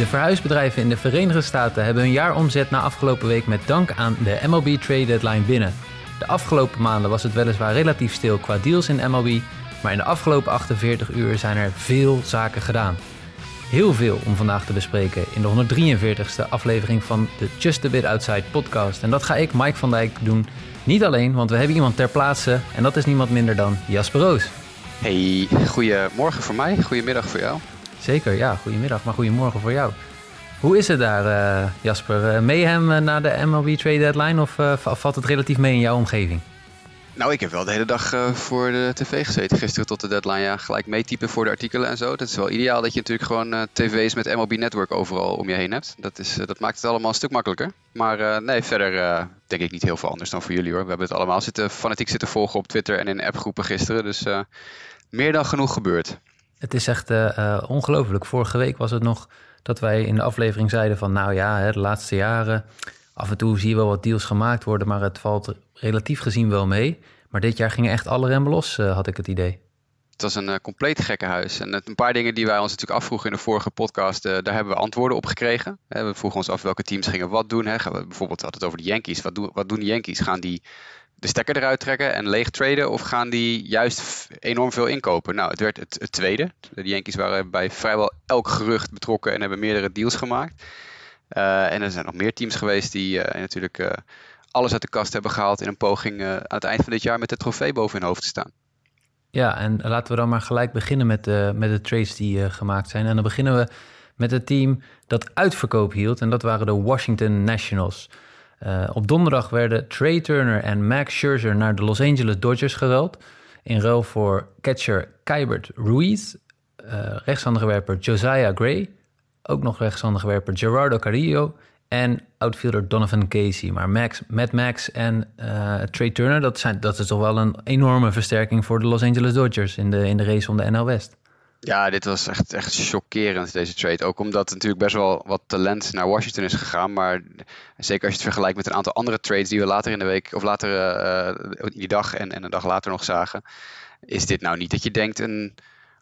De verhuisbedrijven in de Verenigde Staten hebben hun jaaromzet na afgelopen week met dank aan de MLB Trade Deadline binnen. De afgelopen maanden was het weliswaar relatief stil qua deals in MLB, maar in de afgelopen 48 uur zijn er veel zaken gedaan. Heel veel om vandaag te bespreken in de 143ste aflevering van de Just a Bit Outside podcast. En dat ga ik, Mike van Dijk, doen. Niet alleen, want we hebben iemand ter plaatse en dat is niemand minder dan Jasper Roos. Hey, goedemorgen voor mij, goedemiddag voor jou. Zeker, ja, goedemiddag, maar goedemorgen voor jou. Hoe is het daar, uh, Jasper? Uh, mayhem uh, na de MLB trade deadline of valt het relatief mee in jouw omgeving? Nou, ik heb wel de hele dag voor de tv gezeten gisteren tot de deadline. Ja, gelijk meetypen voor de artikelen en zo. Dat is wel ideaal dat je natuurlijk gewoon tv's met MLB Network overal om je heen hebt. Dat, is, dat maakt het allemaal een stuk makkelijker. Maar nee, verder denk ik niet heel veel anders dan voor jullie hoor. We hebben het allemaal zitten, fanatiek zitten volgen op Twitter en in appgroepen gisteren. Dus meer dan genoeg gebeurd. Het is echt ongelooflijk. Vorige week was het nog dat wij in de aflevering zeiden van nou ja, de laatste jaren af en toe zie je wel wat deals gemaakt worden, maar het valt relatief gezien wel mee. Maar dit jaar gingen echt alle remmen los, uh, had ik het idee. Het was een uh, compleet gekke huis. En een paar dingen die wij ons natuurlijk afvroegen in de vorige podcast, uh, daar hebben we antwoorden op gekregen. we vroegen ons af welke teams gingen wat doen. Hè. Bijvoorbeeld hadden het over de Yankees. Wat, doen, wat doen de Yankees? Gaan die de stekker eruit trekken en leeg traden? Of gaan die juist enorm veel inkopen? Nou, het werd het, tweede. De Yankees waren bij vrijwel elk gerucht betrokken en hebben meerdere deals gemaakt. Uh, en er zijn nog meer teams geweest die uh, natuurlijk uh, alles uit de kast hebben gehaald in een poging aan het eind van dit jaar met de trofee boven hun hoofd te staan. Ja, en laten we dan maar gelijk beginnen met met de trades die gemaakt zijn. En dan beginnen we met het team dat uitverkoop hield. En dat waren de Washington Nationals. Uh, op donderdag werden Trey Turner en Max Scherzer naar de Los Angeles Dodgers geruild. In ruil voor catcher Kybert Ruiz, uh, rechtshandige werper Josiah Gray, ook nog rechtshandige werper Gerardo Carrillo en outfielder Donovan Casey. Maar Max, Matt Max en uh, Trey Turner, dat, zijn, dat is toch wel een enorme versterking voor de Los Angeles Dodgers in de, in de race om de NL West. Ja, dit was echt, echt chockerend, deze trade. Ook omdat natuurlijk best wel wat talent naar Washington is gegaan. Maar zeker als je het vergelijkt met een aantal andere trades die we later in de week, of later uh, die dag en, en een dag later nog zagen. Is dit nou niet dat je denkt een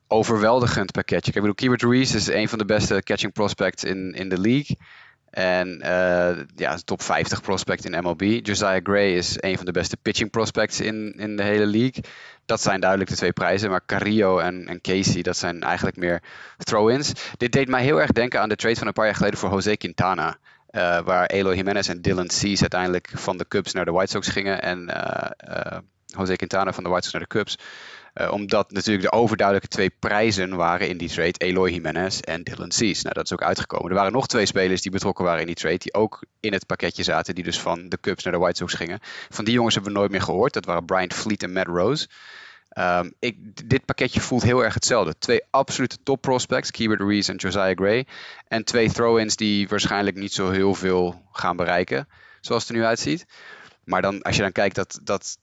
overweldigend pakketje? Ik bedoel, Keyword Ruiz is een van de beste catching prospects in, in de league. En uh, ja, top 50 prospect in MLB. Josiah Gray is een van de beste pitching prospects in, in de hele league. Dat zijn duidelijk de twee prijzen. Maar Carrillo en, en Casey, dat zijn eigenlijk meer throw-ins. Dit deed mij heel erg denken aan de trade van een paar jaar geleden voor Jose Quintana. Uh, waar Eloy Jimenez en Dylan Cease uiteindelijk van de Cubs naar de White Sox gingen. En uh, Jose Quintana van de White Sox naar de Cubs. Uh, omdat natuurlijk de overduidelijke twee prijzen waren in die trade. Eloy Jimenez en Dylan Cease. Nou, dat is ook uitgekomen. Er waren nog twee spelers die betrokken waren in die trade. Die ook in het pakketje zaten. Die dus van de Cubs naar de White Sox gingen. Van die jongens hebben we nooit meer gehoord. Dat waren Brian Fleet en Matt Rose. Ik, dit pakketje voelt heel erg hetzelfde. Twee absolute top prospects, Reese en Josiah Gray. En twee throw-ins die waarschijnlijk niet zo heel veel gaan bereiken, zoals het er nu uitziet. Maar dan, als je dan kijkt dat, dat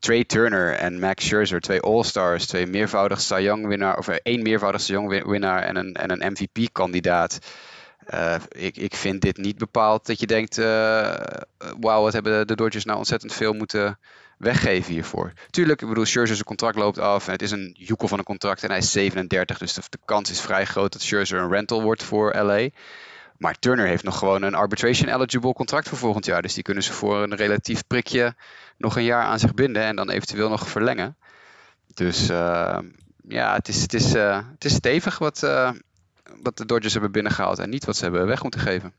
Trey Turner en Max Scherzer, twee All-Stars, twee meervoudig Cy Young winnaar, of één meervoudig Cy Young winnaar en een, en een MVP-kandidaat. Uh, ik, ik vind dit niet bepaald dat je denkt, uh, wauw, wat hebben de Dodgers nou ontzettend veel moeten weggeven hiervoor. Tuurlijk, ik bedoel, Scherzer zijn contract loopt af en het is een joekel van een contract en hij is 37, dus de, de kans is vrij groot dat Scherzer een rental wordt voor LA. Maar Turner heeft nog gewoon een arbitration eligible contract voor volgend jaar. Dus die kunnen ze voor een relatief prikje nog een jaar aan zich binden en dan eventueel nog verlengen. Dus uh, ja, het is, het, is, uh, het is stevig wat, uh, wat de Dodgers hebben binnengehaald en niet wat ze hebben weg moeten geven.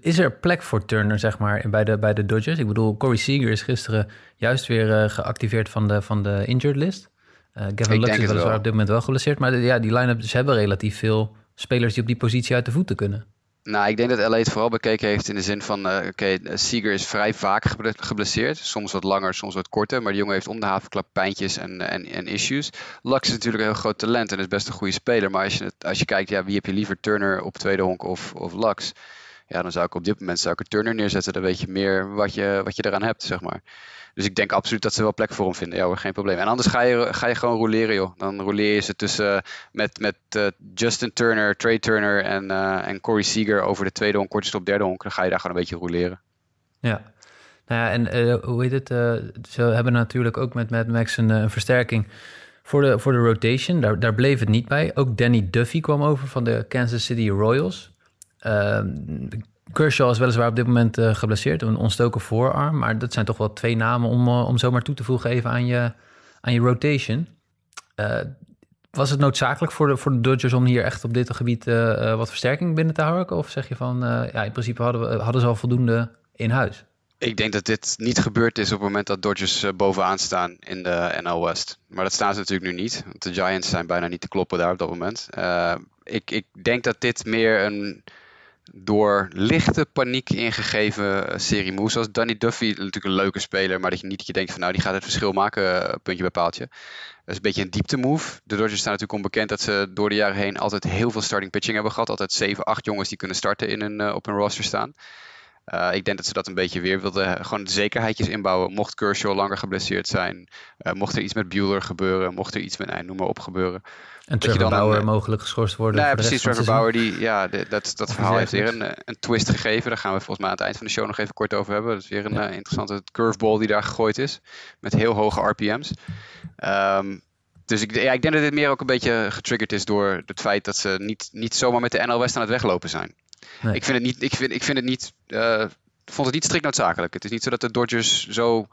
Is er plek voor Turner, zeg maar, bij de, bij de Dodgers? Ik bedoel, Corey Seager is gisteren juist weer geactiveerd van de, van de injured list. Gavin Lux is weliswaar op dit moment wel geblesseerd. Maar de, ja, die line-up dus hebben relatief veel spelers die op die positie uit de voeten kunnen. Nou, ik denk dat LA het vooral bekeken heeft in de zin van, uh, oké, okay, Seager is vrij vaak geblesseerd. Soms wat langer, soms wat korter. Maar de jongen heeft om de havenklap pijntjes en, en, en issues. Lux is natuurlijk een heel groot talent en is best een goede speler. Maar als je, als je kijkt, ja, wie heb je liever, Turner op tweede honk of, of Lux? Ja, dan zou ik op dit moment zou ik er Turner neerzetten. Dan weet je meer wat je, wat je eraan hebt, zeg maar. Dus ik denk absoluut dat ze wel plek voor hem vinden. Ja geen probleem. En anders ga je, ga je gewoon roleren, joh. Dan roleer je ze tussen met, met uh, Justin Turner, Trey Turner en, uh, en Corey Seager over de tweede honk, op derde honk. Dan ga je daar gewoon een beetje roleren. Ja. Nou ja, en hoe heet het? ze hebben natuurlijk ook met Mad Max een, versterking Voor de, voor de rotation, daar, daar bleef het niet bij. Ook Danny Duffy kwam over van de Kansas City Royals. Uh, Kershaw is weliswaar op dit moment uh, geblesseerd, een ontstoken voorarm. Maar dat zijn toch wel twee namen om, uh, om zomaar toe te voegen even aan je, aan je rotation. Uh, was het noodzakelijk voor de, voor de Dodgers om hier echt op dit gebied wat versterking binnen te harken? Of zeg je van, ja, in principe hadden, we, hadden ze al voldoende in huis? Ik denk dat dit niet gebeurd is op het moment dat Dodgers bovenaan staan in de NL West. Maar dat staan ze natuurlijk nu niet. Want de Giants zijn bijna niet te kloppen daar op dat moment. ik, ik denk dat dit meer een door lichte paniek ingegeven eh, serie moves. Zoals Danny Duffy, natuurlijk een leuke speler, maar dat je niet dat je denkt van nou die gaat het verschil maken, eh, puntje bij paaltje. Dat is een beetje een diepte move. De Dodgers staan natuurlijk onbekend dat ze door de jaren heen altijd heel veel starting pitching hebben gehad. Altijd 7, 8 jongens die kunnen starten in een, uh, op een roster staan. Ik denk dat ze dat een beetje weer wilden. Gewoon zekerheidjes inbouwen. Mocht Kershaw langer geblesseerd zijn. Mocht er iets met Bueller gebeuren. Mocht er iets met, nou, noem maar op gebeuren. En Trevor dan Bauer een, mogelijk geschorst worden. Nou, ja, precies. Trevor Bauer, die, ja, de, dat, dat verhaal heeft weer een, een twist gegeven. Daar gaan we volgens mij aan het eind van de show nog even kort over hebben. Dat is weer een ja. uh, interessante curveball die daar gegooid is. Met heel hoge RPM's. Um, dus ik, ja, ik denk dat dit meer ook een beetje getriggerd is door het feit dat ze niet, niet zomaar met de NL West aan het weglopen zijn. Nee. Ik vind het niet, ik vind, ik vind het niet, uh, vond het niet strikt noodzakelijk. Het is niet zo dat de Dodgers zo,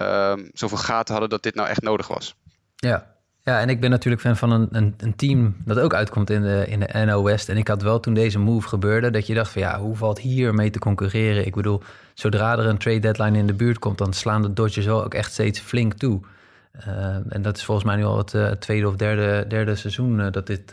um, zoveel gaten hadden dat dit nou echt nodig was. Ja, ja, en ik ben natuurlijk fan van een, een, een, team dat ook uitkomt in de, in de NO West. En ik had wel toen deze move gebeurde, dat je dacht van ja, hoe valt hier mee te concurreren? Ik bedoel, zodra er een trade deadline in de buurt komt, dan slaan de Dodgers wel ook echt steeds flink toe. Uh, en dat is volgens mij nu al het uh, tweede of derde, derde seizoen uh, dat dit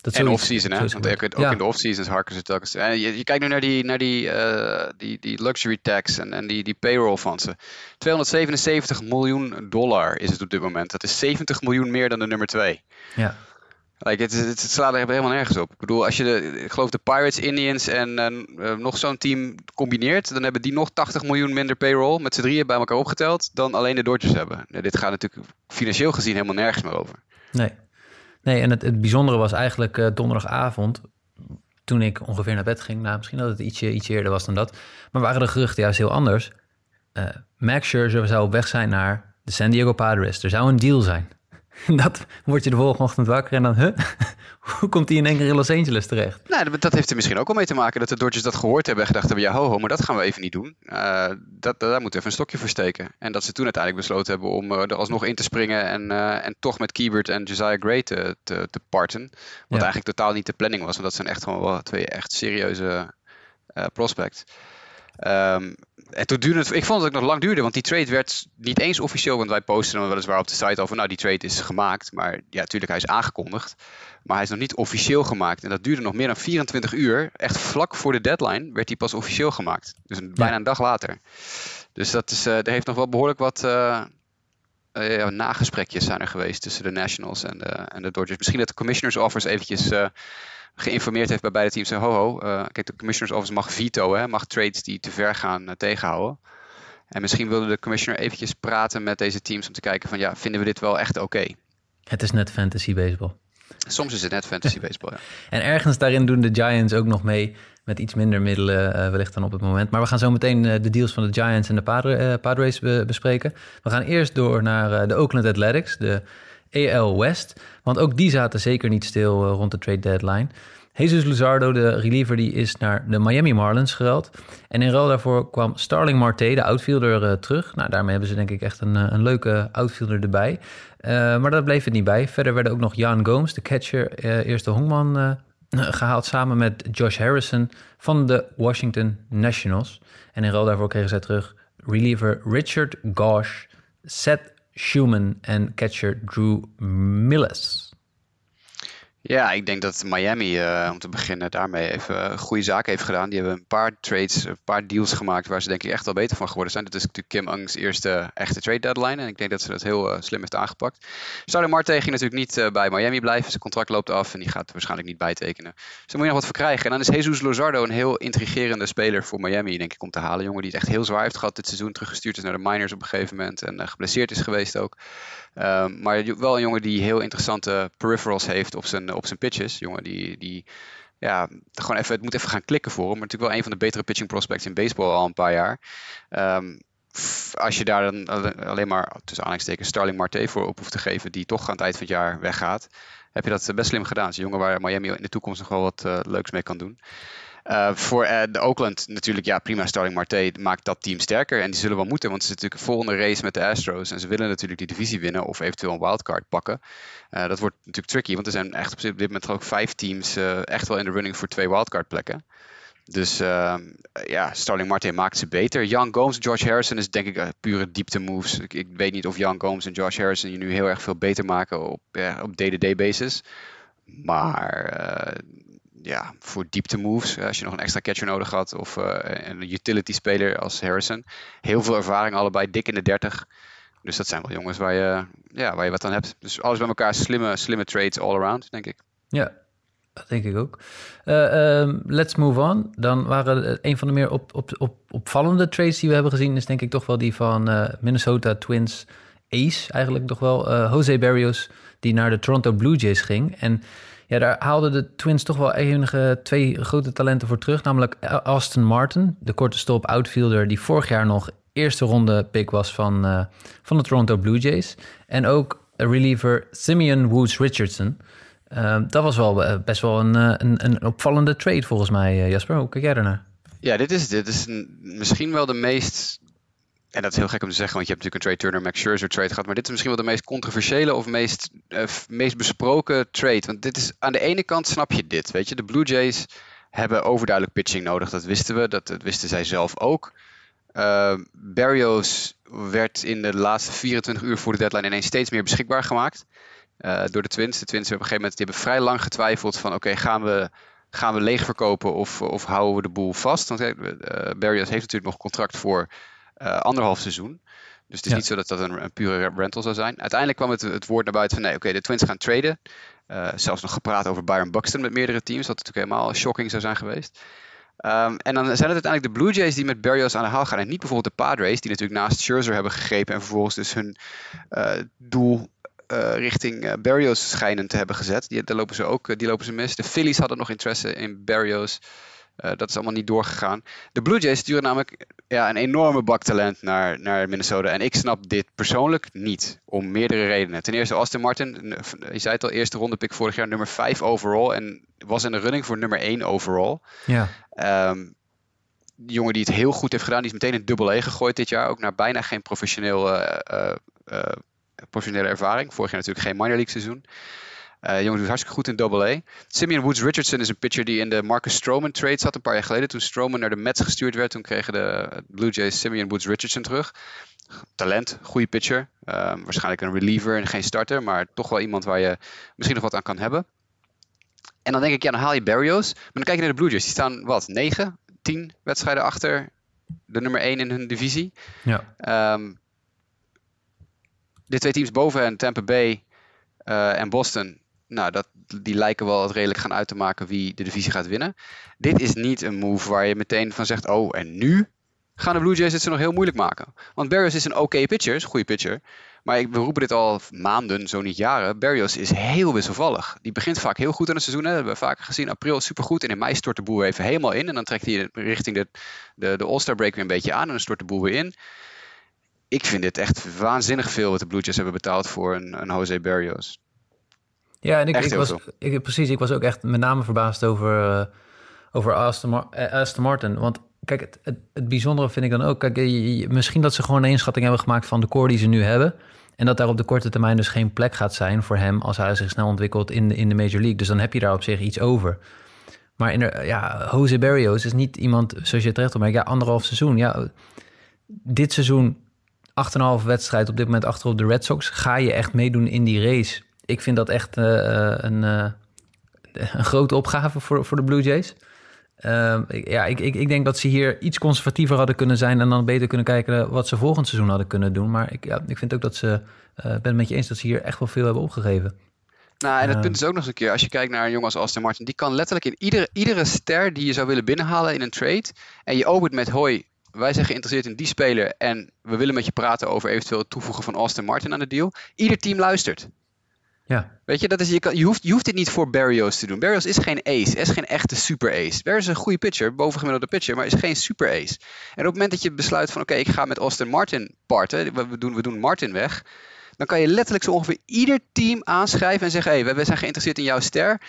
dat en off-season, hè? Want ook, ook in de off-seasons harken ze telkens. En je, je, kijkt nu naar die, naar die, uh, die, die luxury tax en, en die, die payroll van ze. 277 miljoen dollar is het op dit moment. Dat is 70 miljoen meer dan de nummer 2. Ja. Like, het, het, het, slaat er helemaal nergens op. Ik bedoel, als je de, ik geloof de Pirates, Indians en uh, nog zo'n team combineert, dan hebben die nog 80 miljoen minder payroll met z'n drieën bij elkaar opgeteld dan alleen de Dodgers hebben. Dit gaat natuurlijk financieel gezien helemaal nergens meer over. Nee. Nee, en het, het bijzondere was eigenlijk uh, donderdagavond, toen ik ongeveer naar bed ging. Nou, misschien dat het ietsje, ietsje eerder was dan dat. Maar waren de geruchten juist heel anders. Uh, Max Scherzer zou op weg zijn naar de San Diego Padres. Er zou een deal zijn. dat word je de volgende ochtend wakker en dan, huh? Hoe komt hij in één keer in Los Angeles terecht? Nou, dat heeft er misschien ook wel mee te maken dat de Dodgers dat gehoord hebben en gedacht hebben, ja ho ho, maar dat gaan we even niet doen. Uh, dat, daar moeten we even een stokje voor steken. En dat ze toen uiteindelijk besloten hebben om uh, er alsnog in te springen en, uh, en toch met Kiebert en Josiah Gray te, te, te parten. Wat ja. eigenlijk totaal niet de planning was, want dat zijn echt gewoon wel twee echt serieuze prospects. Um, en toen duurde het, ik vond dat het nog lang duurde, want die trade werd niet eens officieel, want wij posten hem weliswaar op de site over, nou die trade is gemaakt, maar ja, natuurlijk hij is aangekondigd, maar hij is nog niet officieel gemaakt. En dat duurde nog meer dan 24 uur, echt vlak voor de deadline werd hij pas officieel gemaakt. Dus een, bijna een dag later. Dus dat is, uh, er heeft nog wel behoorlijk wat uh, uh, ja, nagesprekjes zijn er geweest tussen de Nationals en de, en de Dodgers. Misschien dat de Commissioners Office eventjes geïnformeerd heeft bij beide teams. Ho, ho, uh, kijk, de commissioners office mag veto, hè, mag trades die te ver gaan uh, tegenhouden. En misschien wilde de commissioner eventjes praten met deze teams om te kijken van, ja, vinden we dit wel echt oké? Okay? Het is net fantasy baseball. Soms is het net fantasy baseball, ja. En ergens daarin doen de Giants ook nog mee met iets minder middelen uh, wellicht dan op het moment. Maar we gaan zo meteen de deals van de Giants en de Padre, Padres be bespreken. We gaan eerst door naar de Oakland Athletics, de AL West. Want ook die zaten zeker niet stil uh, rond de trade deadline. Jesus Luzardo, de reliever, die is naar de Miami Marlins geruild. En in ruil daarvoor kwam Starling Marte, de outfielder, uh, terug. Nou, daarmee hebben ze denk ik echt een, uh, een leuke outfielder erbij. maar dat bleef het niet bij. Verder werden ook nog Jan Gomes, de catcher, eerste hongman, gehaald samen met Josh Harrison van de Washington Nationals. En in ruil daarvoor kregen zij terug reliever Richard Gosh, Seth Schumann and catcher Drew Millis. Ja, ik denk dat Miami, uh, om te beginnen, daarmee even goede zaken heeft gedaan. Die hebben een paar trades, een paar deals gemaakt waar ze denk ik echt wel beter van geworden zijn. Dat is natuurlijk Kim Ang's eerste echte trade deadline. En ik denk dat ze dat heel uh, slim heeft aangepakt. Starling Marte ging natuurlijk niet bij Miami blijven. Zijn contract loopt af en die gaat waarschijnlijk niet bijtekenen. Dus daar moet je nog wat voor krijgen. En dan is Jesus Lozardo een heel intrigerende speler voor Miami, denk ik, om te halen. Jongen die het echt heel zwaar heeft gehad dit seizoen. Teruggestuurd is naar de minors op een gegeven moment. En geblesseerd is geweest ook. Um, maar wel een jongen die heel interessante peripherals heeft op zijn, op zijn pitches. Jongen die, die ja, gewoon even, het moet even gaan klikken voor hem. Maar natuurlijk wel een van de betere pitching prospects in baseball al een paar jaar. Um, als je daar dan alleen maar tussen aanhalingstekens Starling Marte voor op hoeft te geven, die toch aan het eind van het jaar weggaat, heb je dat best slim gedaan. Het is een jongen waar Miami in de toekomst nog wel wat leuks mee kan doen. Uh, voor uh, de Oakland natuurlijk, ja prima, Starling Marte maakt dat team sterker. En die zullen wel moeten, want het is natuurlijk volgende race met de Astros. En ze willen natuurlijk die divisie winnen of eventueel een wildcard pakken. Uh, dat wordt natuurlijk tricky, want er zijn echt op dit moment ook vijf teams echt wel in de running voor twee wildcard plekken. Dus ehm, ja, Starling Marte maakt ze beter. Young Gomes, Josh Harrison is denk ik pure diepte moves. Ik, weet niet of Young Gomes en Josh Harrison je nu heel erg veel beter maken op, op day-to-day basis. Maar ja, voor diepte moves, als je nog een extra catcher nodig had, of uh, een utility speler als Harrison. Heel veel ervaring, allebei dik in de 30. Dus dat zijn wel jongens waar je, ja, waar je wat aan hebt. Dus alles bij elkaar slimme, slimme trades all around, denk ik. Ja, denk ik ook. Uh, um, let's move on. Dan waren een van de meer op, op, op, opvallende trades die we hebben gezien, is denk ik toch wel die van uh, Minnesota Twins Ace, eigenlijk toch wel. Jose Barrios, die naar de Toronto Blue Jays ging. En ja, daar haalden de Twins toch wel enige twee grote talenten voor terug. Namelijk Austin Martin, de korte stop outfielder die vorig jaar nog eerste ronde pick was van, uh, van de Toronto Blue Jays. En ook reliever Simeon Woods Richardson. Uh, dat was wel uh, best wel een, een, een, opvallende trade volgens mij, Jasper. Hoe kijk jij ernaar? Ja, dit is, dit is misschien wel de meest en dat is heel gek om te zeggen, want je hebt natuurlijk een Trade Turner Max Scherzer trade gehad. Maar dit is misschien wel de meest controversiële of meest, uh, meest besproken trade. Want dit is aan de ene kant snap je dit. Weet je, de Blue Jays hebben overduidelijk pitching nodig. Dat wisten we, dat, dat wisten zij zelf ook. Uh, Barrios werd in de laatste 24 uur voor de deadline ineens steeds meer beschikbaar gemaakt. Uh, door de Twins. De Twins hebben op een gegeven moment hebben vrij lang getwijfeld van oké, gaan we gaan we leeg verkopen of, of houden we de boel vast? Want uh, Barrios heeft natuurlijk nog contract voor anderhalf seizoen. Dus het is niet zo dat dat een, een, pure rental zou zijn. Uiteindelijk kwam het, het woord naar buiten van nee, oké, de Twins gaan traden. Uh, zelfs nog gepraat over Byron Buxton met meerdere teams, wat natuurlijk helemaal shocking zou zijn geweest. Um, en dan zijn het uiteindelijk de Blue Jays die met Barrios aan de haal gaan. En niet bijvoorbeeld de Padres, die natuurlijk naast Scherzer hebben gegrepen en vervolgens dus hun uh, doel uh, richting Barrios schijnen te hebben gezet. Die, daar lopen ze ook, die lopen ze mis. De Phillies hadden nog interesse in Barrios. Uh, dat is allemaal niet doorgegaan. De Blue Jays sturen namelijk ja, een enorme bak talent naar, naar Minnesota. En ik snap dit persoonlijk niet. Om meerdere redenen. Ten eerste Austin Martin. Je zei het al, eerste ronde pick vorig jaar nummer 5 overall. En was in de running voor nummer 1 overall. Ja. Um, de jongen die het heel goed heeft gedaan. Die is meteen een dubbel E gegooid dit jaar. Ook naar bijna geen professioneel, uh, uh, professionele ervaring. Vorig jaar natuurlijk geen minor league seizoen. Uh, jongen doet hartstikke goed in double A. Simeon Woods Richardson is een pitcher die in de Marcus Stroman trade zat een paar jaar geleden. Toen Stroman naar de Mets gestuurd werd, toen kregen de Blue Jays Simeon Woods Richardson terug. Talent, goede pitcher. Uh, waarschijnlijk een reliever en geen starter, maar toch wel iemand waar je misschien nog wat aan kan hebben. En dan denk ik, ja, dan haal je Barrios. Maar dan kijk je naar de Blue Jays. Die staan, wat, 9, 10 wedstrijden achter de nummer 1 in hun divisie. Ja. Um, de twee teams boven hen, Tampa Bay uh, en Boston, nou, dat, die lijken wel het redelijk gaan uit te maken wie de divisie gaat winnen. Dit is niet een move waar je meteen van zegt, oh, en nu gaan de Blue Jays het ze nog heel moeilijk maken. Want Barrios is een oké pitcher, is een goede pitcher. Maar ik, we roepen dit al maanden, zo niet jaren. Barrios is heel wisselvallig. Die begint vaak heel goed aan het seizoen. Hè. Dat hebben we vaker gezien. April supergoed. En in mei stort de boel even helemaal in. En dan trekt hij richting de, de, de All-Star break weer een beetje aan. En dan stort de boel weer in. Ik vind dit echt waanzinnig veel wat de Blue Jays hebben betaald voor een, een Jose Barrios. Ja, en ik, ik was, ik, precies, ik was ook echt met name verbaasd over, uh, over Aston, uh, Aston, Martin. Want kijk, het, het, het, bijzondere vind ik dan ook, kijk, je, misschien dat ze gewoon een inschatting hebben gemaakt van de core die ze nu hebben. En dat daar op de korte termijn dus geen plek gaat zijn voor hem als hij zich snel ontwikkelt in de, in de Major League. Dus dan heb je daar op zich iets over. Maar in de, ja, Jose Barrios is niet iemand, zoals je terecht opmerkt, ja, anderhalf seizoen. Ja, dit seizoen, 8,5 wedstrijd op dit moment achter op de Red Sox. Ga je echt meedoen in die race? Ik vind dat echt uh, een, uh, een grote opgave voor, voor de Blue Jays. Uh, ja, ik, ik, ik denk dat ze hier iets conservatiever hadden kunnen zijn en dan beter kunnen kijken wat ze volgend seizoen hadden kunnen doen. Maar ik, ja, ik vind ook dat ze, ben het met je eens dat ze hier echt wel veel hebben opgegeven. Nou, en het punt is ook nog eens een keer, als je kijkt naar een jongen als Austin Martin, die kan letterlijk in iedere, iedere ster die je zou willen binnenhalen in een trade. En je opent met hoi, wij zijn geïnteresseerd in die speler en we willen met je praten over eventueel het toevoegen van Austin Martin aan de deal. Ieder team luistert. Ja. Weet je, dat is, je, kan, je, hoeft, je hoeft dit niet voor Barrios te doen. Barrios is geen ace, is geen echte super ace. Barrios is een goede pitcher, bovengemiddelde pitcher, maar is geen super ace. En op het moment dat je besluit van oké, ik ga met Austin Martin parten, we doen, we doen Martin weg, dan kan je letterlijk zo ongeveer ieder team aanschrijven en zeggen, hé, hey, we zijn geïnteresseerd in jouw ster.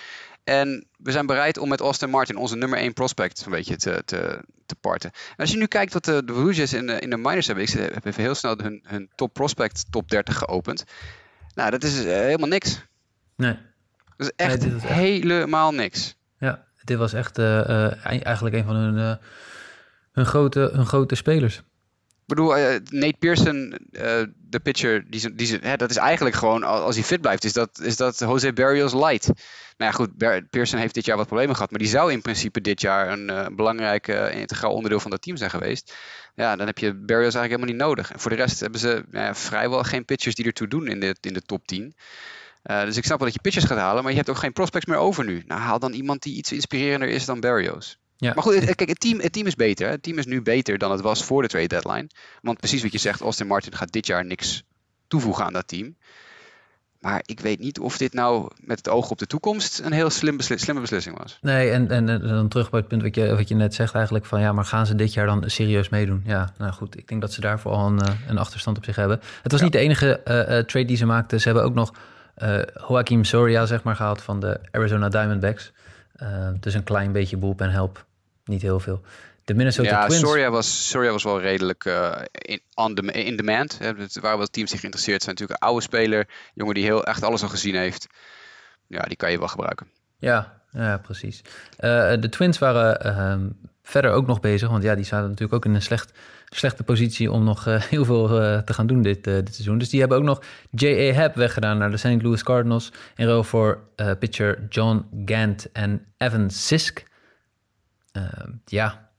En we zijn bereid om met Austin Martin, onze nummer 1 prospect, een beetje te, te, te parten. En als je nu kijkt wat de, de in de, in de minors hebben, ik heb even heel snel hun, hun top prospect top 30 geopend. Nou, dat is uh, helemaal niks. Nee. Dat is echt, nee, echt... helemaal niks. Ja, dit was echt uh, eigenlijk een van hun, hun, grote, hun grote spelers. Bedoel, uh, Nate Pearson, uh, de pitcher, die, die, hè, dat is eigenlijk gewoon, als hij fit blijft, is dat, is dat Jose Barrios light. Nou ja, goed, Pearson heeft dit jaar wat problemen gehad, maar die zou in principe dit jaar een uh, belangrijk integraal onderdeel van dat team zijn geweest. Ja, dan heb je Barrios eigenlijk helemaal niet nodig. En voor de rest hebben ze vrijwel geen pitchers die ertoe doen in de, in de top 10. dus ik snap wel dat je pitchers gaat halen, maar je hebt ook geen prospects meer over nu. Nou, haal dan iemand die iets inspirerender is dan Barrios. Ja. Maar goed, kijk, het team, het team is beter. Het team is nu beter dan het was voor de trade deadline. Want precies wat je zegt, Austin Martin gaat dit jaar niks toevoegen aan dat team. Maar ik weet niet of dit nou met het oog op de toekomst een heel slim slimme beslissing was. Nee, en, en, en, dan terug bij het punt wat je, wat je net zegt eigenlijk van ja, maar gaan ze dit jaar dan serieus meedoen? Ja, nou goed, ik denk dat ze daarvoor al een, eh, een achterstand op zich hebben. Het was niet de enige uh, uh, trade die ze maakten. Ze hebben ook nog uh, Joaquim Soria zeg maar gehaald van de Arizona Diamondbacks. dus een klein beetje bullpen help niet heel veel. De Minnesota ja, Twins... Soria was, Soria was wel redelijk uh, in, on in demand. Hè. Waren wel teams die geïnteresseerd zijn. Natuurlijk een oude speler, jongen die heel echt alles al gezien heeft. Ja, die kan je wel gebruiken. Ja, ja precies. Uh, de Twins waren uh, verder ook nog bezig. Want ja, die zaten natuurlijk ook in een slecht, slechte positie om nog uh, heel veel te gaan doen dit, dit seizoen. Dus die hebben ook nog J.A. Happ weggedaan naar de St. Louis Cardinals. In ruil voor pitcher John Gant en Evan Sisk. Uh, ja.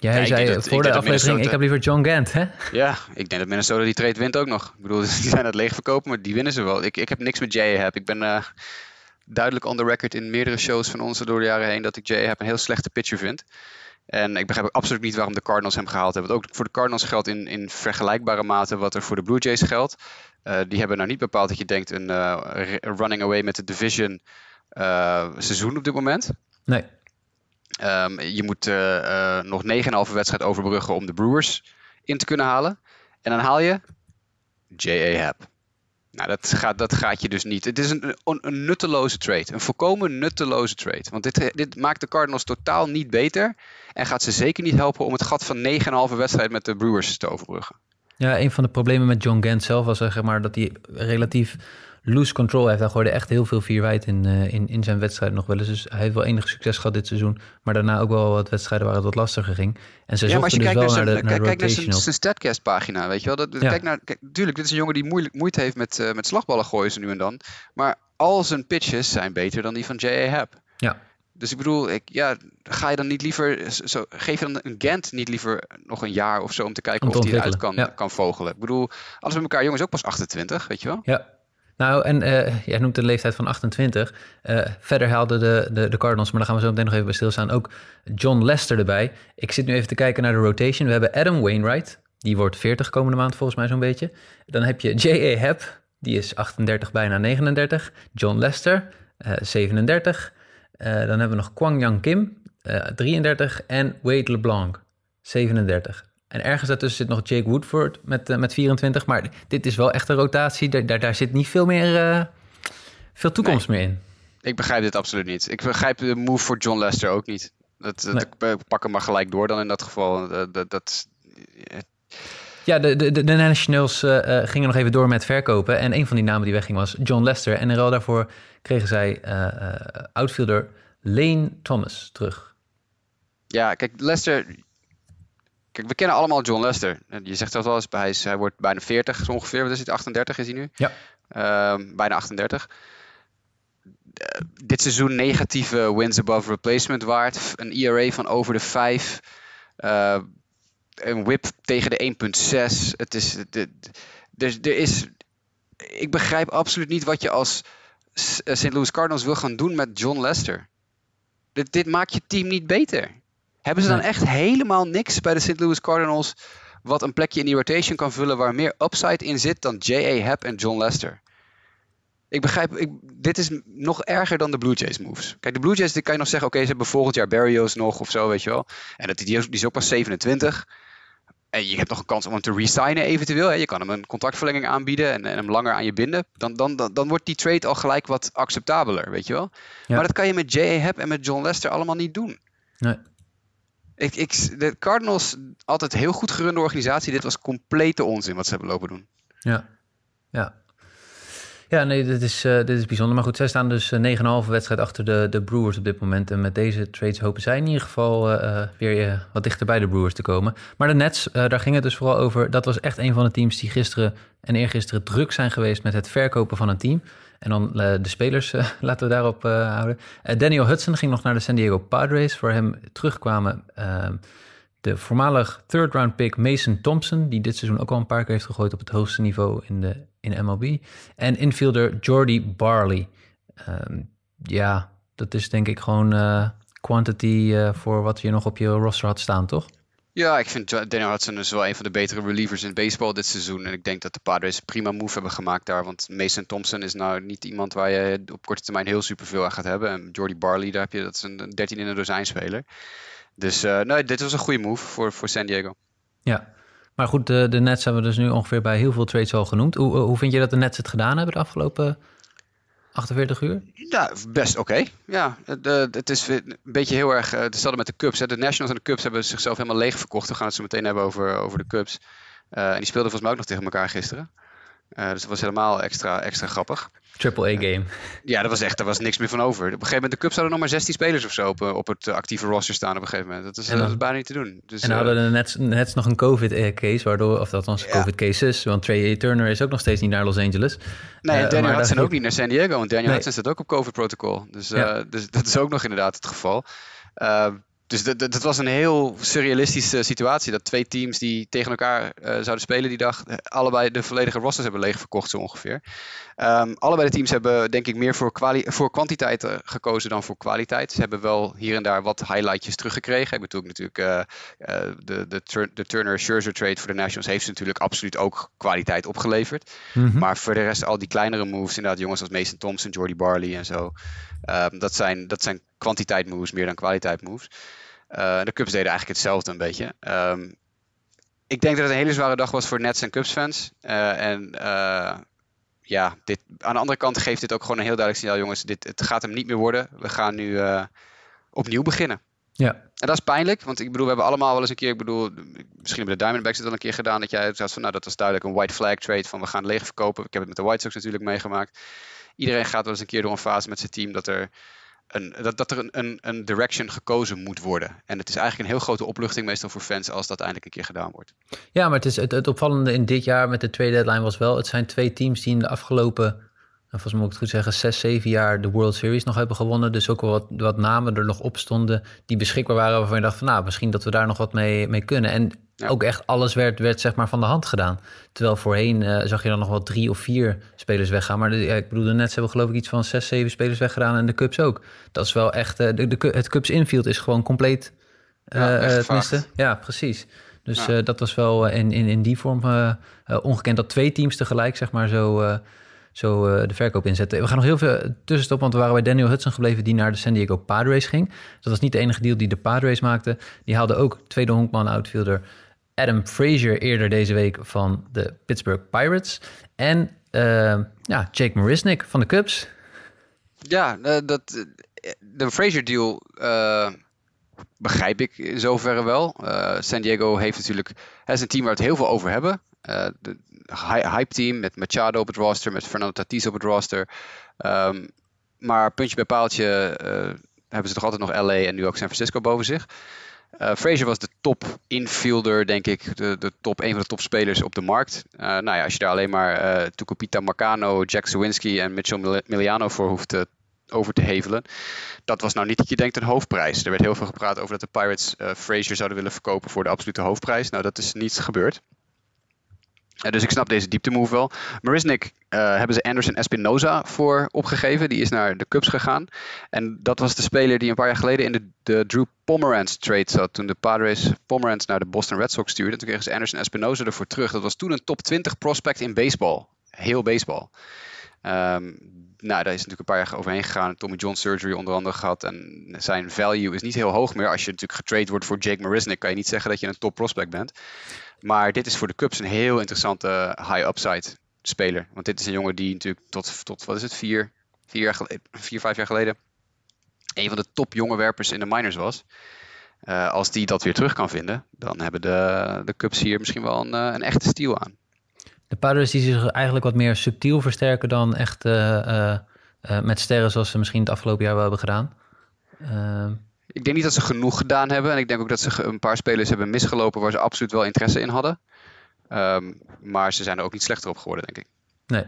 Jij ja, zei dat, voor de aflevering, Minnesota... ik heb liever John Gant, hè? Ja, ik denk dat Minnesota die trade wint ook nog. Ik bedoel, die zijn het leeg verkopen, maar die winnen ze wel. Ik, ik heb niks met Jay heb. Ik ben uh, duidelijk on the record in meerdere shows van ons door de jaren heen dat ik Jay heb een heel slechte pitcher vind. En ik begrijp ook absoluut niet waarom de Cardinals hem gehaald hebben. Want ook voor de Cardinals geldt in, in vergelijkbare mate wat er voor de Blue Jays geldt. Uh, die hebben nou niet bepaald dat je denkt een uh, running away met de division seizoen op dit moment. Nee. Um, je moet uh, uh, nog 9,5 wedstrijd overbruggen om de Brewers in te kunnen halen. En dan haal je J.A. Happ. Nou, dat gaat, dat gaat je dus niet. Het is een, een, een, nutteloze trade. Een volkomen nutteloze trade. Want dit, dit maakt de Cardinals totaal niet beter. En gaat ze zeker niet helpen om het gat van 9,5 wedstrijd met de Brewers te overbruggen. Ja, een van de problemen met John Gant zelf was zeg maar, dat hij relatief loose control heeft. Hij gooide echt heel veel vierwijd in, uh, in, in zijn wedstrijd nog wel eens. Dus hij heeft wel enig succes gehad dit seizoen. Maar daarna ook wel wat wedstrijden waar het wat lastiger ging. En ze ja, maar als je dus kijkt naar, de, naar, kijk naar zijn, zijn Statcast pagina, weet je wel. Dat, ja. Kijk naar, kijk, tuurlijk, dit is een jongen die moeilijk, moeite heeft met, uh, met slagballen gooien ze nu en dan. Maar al zijn pitches zijn beter dan die van J.A. Happ. Ja. Dus ik bedoel, ik, ja, ga je dan niet liever, zo, geef je dan een Gant niet liever nog een jaar of zo om te kijken om of hij eruit kan, ja. kan vogelen? Ik bedoel, alles met elkaar, jongens ook pas 28, weet je wel? Ja, nou, en uh, jij noemt de leeftijd van 28. Uh, verder haalden de, de, de Cardinals, maar daar gaan we zo meteen nog even bij stilstaan, ook John Lester erbij. Ik zit nu even te kijken naar de rotation. We hebben Adam Wainwright, die wordt 40 komende maand volgens mij zo'n beetje. Dan heb je J.A. Happ, die is 38, bijna 39. John Lester, uh, 37. dan hebben we nog Kwang Yang Kim, 33. En Wade LeBlanc, 37. En ergens daartussen zit nog Jake Woodford met, uh, met 24. Maar dit is wel echt een rotatie. Daar, daar, daar zit niet veel meer uh, veel toekomst nee. meer in. Ik begrijp dit absoluut niet. Ik begrijp de move voor John Lester ook niet. Dat, dat, ik pak hem maar gelijk door dan in dat geval. Dat, dat, dat ja, de, de, de Nationals uh, gingen nog even door met verkopen. En een van die namen die wegging was John Lester. En in ruil daarvoor kregen zij outfielder Lane Thomas terug. Ja, kijk, Lester, Kijk, we kennen allemaal John Lester. Je zegt dat wel eens, hij, is, hij wordt bijna 40 zo ongeveer. Wat is het, 38 is hij nu? Ja. Uh, bijna 38. Uh, dit seizoen negatieve wins above replacement waard. Een ERA van over de 5. Uh, een whip tegen de 1.6. Het is... De, de, er is... Ik begrijp absoluut niet wat je als St. Louis Cardinals wil gaan doen met John Lester. Dit, dit maakt je team niet beter. Hebben ze dan echt helemaal niks bij de St. Louis Cardinals wat een plekje in die rotation kan vullen waar meer upside in zit dan J.A. Happ en John Lester? Ik begrijp, ik, dit is nog erger dan de Blue Jays moves. Kijk, de Blue Jays, die kan je nog zeggen, oké, ze hebben volgend jaar Barrios nog of zo, weet je wel. En dat, die, die is ook pas 27. En je hebt nog een kans om hem te resignen eventueel. Hè. Je kan hem een contractverlenging aanbieden en, en, hem langer aan je binden. Dan, dan, dan, dan, wordt die trade al gelijk wat acceptabeler, weet je wel. Maar dat kan je met J.A. Happ en met John Lester allemaal niet doen. Nee. Ik, ik, de Cardinals, altijd heel goed gerunde organisatie. Dit was complete onzin wat ze hebben lopen doen. Ja, ja. Ja, nee, dit is, uh, dit is bijzonder. Maar goed, zij staan dus uh, eh, 9,5 wedstrijd achter de, de Brewers op dit moment. En met deze trades hopen zij in ieder geval uh, weer wat dichter bij de Brewers te komen. Maar de Nets, daar ging het dus vooral over. Dat was echt een van de teams die gisteren en eergisteren druk zijn geweest met het verkopen van een team. En dan de spelers laten we daarop houden. Daniel Hudson ging nog naar de San Diego Padres. Voor hem terugkwamen ehm, de voormalig third round pick Mason Thompson, die dit seizoen ook al een paar keer heeft gegooid op het hoogste niveau in de in MLB. En infielder Jordy Barley. Um, ja, dat is denk ik gewoon quantity voor wat je nog op je roster had staan, toch? Ja, ik vind Daniel Hudson dus wel een van de betere relievers in baseball dit seizoen. En ik denk dat de Padres een prima move hebben gemaakt daar. Want Mason Thompson is nou niet iemand waar je op korte termijn heel superveel aan gaat hebben. En Jordy Barley, daar heb je, dat is een 13 in een dozijn speler. Dus uh, nee, dit was een goede move voor, voor San Diego. Ja, maar goed, de, de Nets hebben we dus nu ongeveer bij heel veel trades al genoemd. Hoe, hoe vind je dat de Nets het gedaan hebben de afgelopen 48 uur? Ja, best oké. Ja, het is een beetje heel erg uh, hetzelfde met de Cubs. Hè. De Nationals en de Cubs hebben zichzelf helemaal leeg verkocht. We gaan het zo meteen hebben over, over de Cubs. Uh, en die speelden volgens mij ook nog tegen elkaar gisteren. Uh, dus dat was helemaal extra, extra grappig. Triple A game. Ja, dat was echt, daar was niks meer van over. Op een gegeven moment, de Cubs hadden nog maar 16 spelers of zo op, op het actieve roster staan op een gegeven moment. Dat is, dat is bijna niet te doen. Dus, en hadden Nets nog een COVID-case, waardoor, of dat was ja. COVID-cases, want Trey Turner is ook nog steeds niet naar Los Angeles. Nee, uh, Daniel Hudson ook niet naar San Diego, want Daniel nee. Hudson staat ook op COVID-protocol. Dus, ja. dus dat is ook nog inderdaad het geval. Dus dat, dat, was een heel surrealistische situatie. Dat twee teams die tegen elkaar uh, zouden spelen die dag, allebei de volledige rosters hebben leegverkocht, zo ongeveer. Um, allebei de teams hebben, denk ik, meer voor, voor kwantiteit gekozen dan voor kwaliteit. Ze hebben wel hier en daar wat highlightjes teruggekregen. Ik bedoel natuurlijk uh, de, de, de Turner-Scherzer trade voor de Nationals heeft ze natuurlijk absoluut ook kwaliteit opgeleverd. Mm -hmm. Maar voor de rest, al die kleinere moves, inderdaad, jongens als Mason Thompson, Jordy Barley en zo. Um, dat, zijn, dat zijn kwantiteit moves meer dan kwaliteit moves. Uh, de Cubs deden eigenlijk hetzelfde een beetje. Um, ik denk dat het een hele zware dag was voor Nets en Cubs fans. Uh, en uh, ja, dit, aan de andere kant geeft dit ook gewoon een heel duidelijk signaal, jongens. Dit, het gaat hem niet meer worden. We gaan nu opnieuw beginnen. Ja. En dat is pijnlijk, want ik bedoel, we hebben allemaal wel eens een keer, ik bedoel, misschien hebben de Diamondbacks het al een keer gedaan, dat jij had van, nou, dat was duidelijk een white flag trade van we gaan leeg verkopen. Ik heb het met de White Sox natuurlijk meegemaakt. Iedereen gaat wel eens een keer door een fase met zijn team dat er een, dat, dat er een, een, een direction gekozen moet worden. En het is eigenlijk een heel grote opluchting meestal voor fans als dat eindelijk een keer gedaan wordt. Ja, maar het, is, het, opvallende in dit jaar met de tweede deadline was wel... het zijn twee teams die in de afgelopen volgens mij moet ik het goed zeggen, zes, zeven jaar de World Series nog hebben gewonnen. Dus ook wel wat, wat namen er nog op stonden die beschikbaar waren. Waarvan je dacht van nou, misschien dat we daar nog wat mee, mee kunnen. En ja. ook echt alles werd, werd zeg maar van de hand gedaan. Terwijl voorheen uh, zag je dan nog wel drie of vier spelers weggaan. Maar de, ja, ik bedoel, de Nets hebben geloof ik iets van zes, zeven spelers weggedaan. En de Cubs ook. Dat is wel echt, uh, de, de, het Cubs infield is gewoon compleet. Uh, ja, tenminste, ja, precies. Dus ja. dat was wel in, in, in die vorm ongekend dat twee teams tegelijk zeg maar zo zo de verkoop inzetten. We gaan nog heel veel tussenstop, want we waren bij Daniel Hudson gebleven... die naar de San Diego Padres ging. Dat was niet de enige deal die de Padres maakten. Die haalden ook tweede honkman outfielder Adam Frazier... eerder deze week van de Pittsburgh Pirates. En uh, ja, Jake Marisnik van de Cubs. Ja, uh, dat, de Frazier deal begrijp ik in zoverre wel. San Diego heeft natuurlijk... Is een team waar we het heel veel over hebben... Uh, hype team met Machado op het roster, met Fernando Tatis op het roster. Um, maar puntje bij paaltje hebben ze toch altijd nog LA en nu ook San Francisco boven zich. Uh, Frazier was de top infielder, denk ik, de, de top, een van de topspelers op de markt. Uh, nou ja, als je daar alleen maar uh, Tucupita Marcano, Jack Sawinski en Mitchell Miliano voor hoeft over te hevelen. Dat was nou niet dat je denkt een hoofdprijs. Er werd heel veel gepraat over dat de Pirates Frazier zouden willen verkopen voor de absolute hoofdprijs. Nou, dat is niet gebeurd. Dus ik snap deze diepte move wel. Marisnik uh, hebben ze Anderson Espinoza voor opgegeven. Die is naar de Cubs gegaan. En dat was de speler die een paar jaar geleden in de, de Drew Pomeranz trade zat. Toen de Padres Pomeranz naar de Boston Red Sox stuurden. Toen kregen ze Anderson Espinoza ervoor terug. Dat was toen een top 20 prospect in baseball. Heel baseball. Ehm, nou, daar is natuurlijk een paar jaar overheen gegaan. Tommy John surgery onder andere gehad. En zijn value is niet heel hoog meer. Als je natuurlijk getrade wordt voor Jake Marisnik, kan je niet zeggen dat je een top prospect bent. Maar dit is voor de Cubs een heel interessante high upside speler. Want dit is een jongen die natuurlijk tot, tot wat is het, vier, vier, vier vijf jaar geleden een van de top jonge werpers in de minors was. Uh, als die dat weer terug kan vinden, dan hebben de, de Cubs hier misschien wel een, uh, een echte steal aan. De Padres die zich eigenlijk wat meer subtiel versterken dan echt uh, met sterren zoals ze misschien het afgelopen jaar wel hebben gedaan. ik denk niet dat ze genoeg gedaan hebben. En ik denk ook dat ze een paar spelers hebben misgelopen waar ze absoluut wel interesse in hadden. Um, maar ze zijn er ook niet slechter op geworden, denk ik. Nee,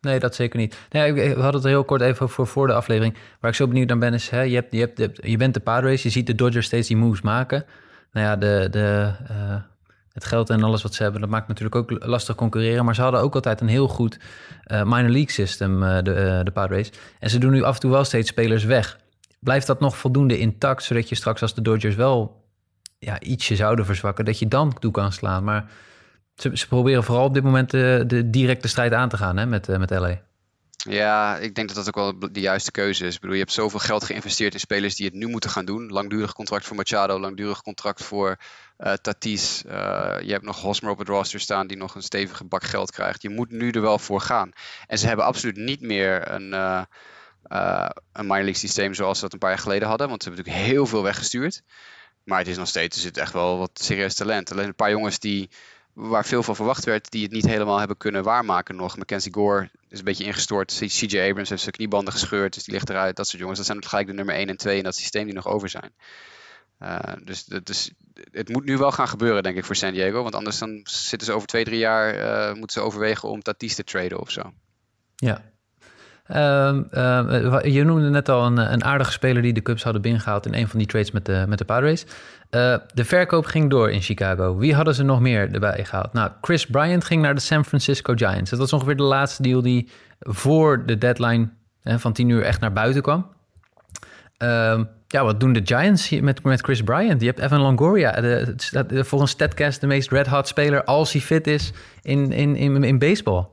Nee, dat zeker niet. Nee, we hadden het heel kort even voor, voor de aflevering. Waar ik zo benieuwd naar ben is, hè, je, hebt, je, hebt, je bent de Padres, je ziet de Dodgers steeds die moves maken. Nou ja, de, de, uh, het geld en alles wat ze hebben, dat maakt natuurlijk ook lastig concurreren. Maar ze hadden ook altijd een heel goed uh, minor league system, uh, de, de Padres. En ze doen nu af en toe wel steeds spelers weg. Blijft dat nog voldoende intact, zodat je straks als de Dodgers wel ja, ietsje zouden verzwakken, dat je dan toe kan slaan? Maar ze, ze proberen vooral op dit moment de, de directe strijd aan te gaan hè, met, met LA. Ja, ik denk dat dat ook wel de juiste keuze is. Ik bedoel, je hebt zoveel geld geïnvesteerd in spelers die het nu moeten gaan doen. Langdurig contract voor Machado, langdurig contract voor uh, Tatis. Uh, je hebt nog Hosmer op het roster staan die nog een stevige bak geld krijgt. Je moet nu er wel voor gaan. En ze hebben absoluut niet meer een, uh, een minor league systeem zoals ze dat een paar jaar geleden hadden. Want ze hebben natuurlijk heel veel weggestuurd. Maar het is nog steeds, er zit echt wel wat serieus talent. Alleen een paar jongens die waar veel van verwacht werd, die het niet helemaal hebben kunnen waarmaken nog. Mackenzie Gore is een beetje ingestort. CJ Abrams heeft zijn kniebanden gescheurd, dus die ligt eruit. Dat soort jongens, dat zijn gelijk de nummer 1 en 2 in dat systeem die nog over zijn. Uh, dus, dus het moet nu wel gaan gebeuren, denk ik, voor San Diego. Want anders dan zitten ze over twee, drie jaar, uh, moeten ze overwegen om Tatis te traden of zo. Ja, Uh, uh, je noemde net al een, een, aardige speler die de Cubs hadden binnengehaald in een van die trades met de, met de Padres. Uh, de verkoop ging door in Chicago. Wie hadden ze nog meer erbij gehaald? Nou, Chris Bryant ging naar de San Francisco Giants. Dat was ongeveer de laatste deal die voor de deadline hè, van 10 uur echt naar buiten kwam. Ehm, ja, wat doen de Giants met, met Chris Bryant? Je hebt Evan Longoria, de, de, volgens Statcast de meest red-hot speler als hij fit is in, in, in, in baseball.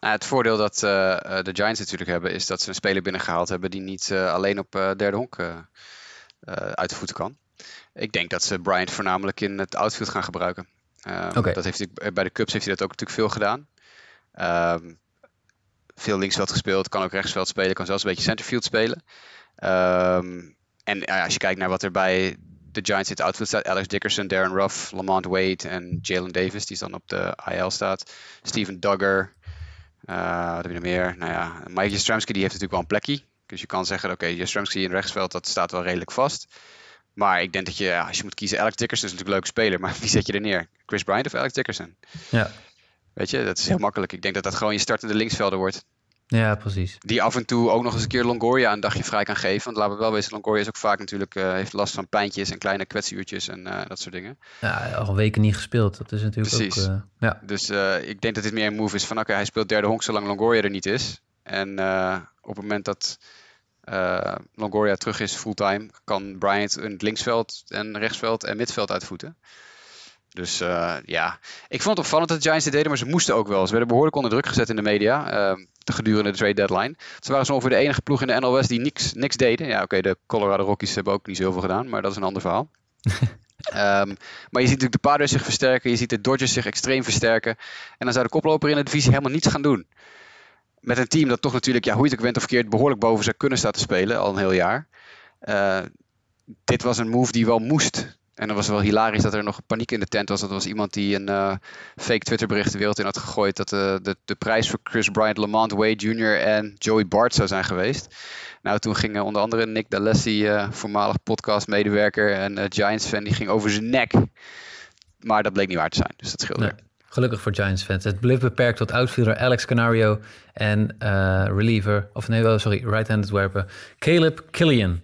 Nou, het voordeel dat uh, de Giants natuurlijk hebben, is dat ze een speler binnengehaald hebben die niet uh, alleen op uh, derde honk uit de voeten kan. Ik denk dat ze Bryant voornamelijk in het outfield gaan gebruiken. Okay. dat heeft hij, bij de Cubs heeft hij dat ook natuurlijk veel gedaan. Um, veel linksveld gespeeld, kan ook rechtsveld spelen, kan zelfs een beetje centerfield spelen. Um, en als je kijkt naar wat er bij de Giants in het outfield staat, Alex Dickerson, Darren Ruff, Lamont Wade en Jalen Davis, die dan op de IL staat. Steven Duggar, uh, wat heb je nog meer? Nou ja, Mike Jastrzemski die heeft natuurlijk wel een plekje. Dus je kan zeggen, oké, okay, Jastrzemski in rechtsveld, dat staat wel redelijk vast. Maar ik denk dat je, als je moet kiezen, Alex Dickerson is natuurlijk een leuke speler. Maar wie zet je er neer? Chris Bryant of Alex Dickerson? Ja. Weet je, dat is heel makkelijk. Ik denk dat dat gewoon je startende linksvelder wordt. Ja, precies. Die af en toe ook nog eens een keer Longoria een dagje vrij kan geven. Want laten we wel weten, Longoria is ook vaak natuurlijk, uh, heeft last van pijntjes en kleine kwetsuurtjes en uh, dat soort dingen. Ja, al weken niet gespeeld. Dat is natuurlijk Precies. ook... Uh, ja. Dus ik denk dat dit meer een move is van, oké, okay, hij speelt derde honk zolang Longoria er niet is. En op het moment dat Longoria terug is fulltime, kan Bryant een linksveld en rechtsveld en midveld uitvoeten. Dus uh, ja, ik vond het opvallend dat de Giants dit deden, maar ze moesten ook wel. Ze werden behoorlijk onder druk gezet in de media uh, gedurende de trade deadline. Ze waren zo ongeveer de enige ploeg in de NLS die niks, niks deden. Ja, oké, okay, de Colorado Rockies hebben ook niet zoveel gedaan, maar dat is een ander verhaal. um, maar je ziet natuurlijk de Padres zich versterken, je ziet de Dodgers zich extreem versterken. En dan zou de koploper in de divisie helemaal niets gaan doen. Met een team dat toch natuurlijk, ja, hoe je het ook went of verkeerd, behoorlijk boven zou kunnen staan te spelen al een heel jaar. Uh, dit was een move die wel moest. En dan was wel hilarisch dat er nog paniek in de tent was. Dat was iemand die een uh, fake Twitterbericht de wereld in had gegooid. Dat uh, de, de prijs voor Chris Bryant, Lamont Wade Jr. en Joey Bart zou zijn geweest. Nou, toen ging onder andere Nick D'Alessi, uh, voormalig podcastmedewerker en Giants-fan, die ging over zijn nek. Maar dat bleek niet waar te zijn, dus dat scheelde. Gelukkig voor Giants fans. Het bleef beperkt tot outfielder Alex Canario en reliever, of nee, sorry, right-handed werper Caleb Killian.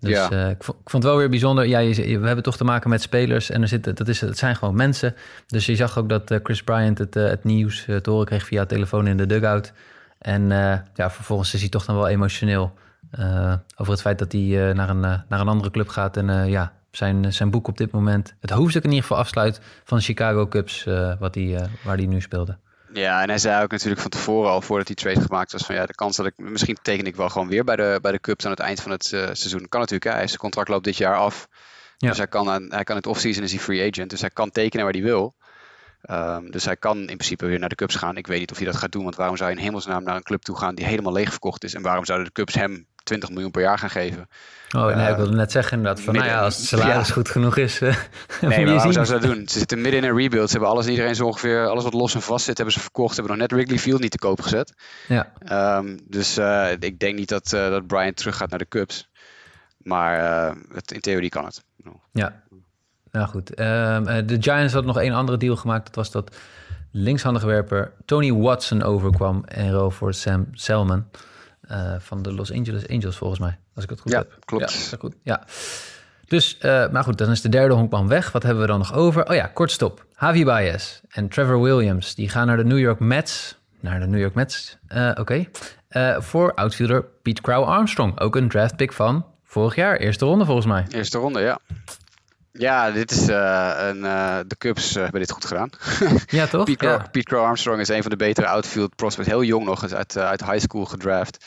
Dus ja. uh, ik, vond, ik, vond, het wel weer bijzonder. Ja, je, we hebben toch te maken met spelers en er zitten, dat is, het zijn gewoon mensen. Dus je zag ook dat uh, Chris Bryant het, uh, het nieuws te horen kreeg via telefoon in de dugout. En ja, vervolgens is hij toch dan wel emotioneel over het feit dat hij naar, een, naar een andere club gaat. En ja, zijn, zijn boek op dit moment, het hoofdstuk in ieder geval afsluit van de Chicago Cubs, wat hij, waar hij nu speelde. Ja, en hij zei ook natuurlijk van tevoren al, voordat die trade gemaakt was, van ja, de kans dat ik, misschien teken ik wel gewoon weer bij de, bij de Cubs aan het eind van het uh, seizoen. Kan natuurlijk, hij, zijn contract loopt dit jaar af. Ja. Dus hij kan, aan, hij kan het offseason is hij free agent, dus hij kan tekenen waar hij wil. Um, dus hij kan in principe weer naar de Cubs gaan. Ik weet niet of hij dat gaat doen, want waarom zou je in hemelsnaam naar een club toe gaan die helemaal leeg verkocht is? En waarom zouden de Cubs hem 20 miljoen per jaar gaan geven? Oh, nee, uh, ik wilde net zeggen inderdaad, van midden, nou ja, als het salaris ja. goed genoeg is, uh, nee, maar waarom zouden ze dat doen? Ze zitten midden in een rebuild. Ze hebben alles en iedereen zo ongeveer, alles wat los en vast zit, hebben ze verkocht. Ze hebben nog net Wrigley Field niet te koop gezet. Ja. Um, dus uh, ik denk niet dat, dat Brian terug gaat naar de Cubs. Maar het, in theorie kan het. Ja, nou goed. Um, de Giants had nog één andere deal gemaakt. Dat was dat linkshandige werper Tony Watson overkwam en ruil voor Sam Selman uh, van de Los Angeles Angels volgens mij. Als ik het goed ja, heb. Klopt. Ja, goed. Ja. Dus, uh, maar goed, dan is de derde honkman weg. Wat hebben we dan nog over? Oh ja, kort stop. Javi Baez en Trevor Williams, die gaan naar de New York Mets. Naar de New York Mets, uh, oké. Okay. voor outfielder Pete Crow Armstrong. Ook een draft pick van vorig jaar. Eerste ronde volgens mij. Eerste ronde, ja. Ja, dit is uh, een, uh, de Cubs uh, hebben dit goed gedaan. Ja, toch? Pete, ja. Crow, Pete Crow Armstrong is een van de betere outfield prospects. Heel jong nog, uit, uit high school gedraft.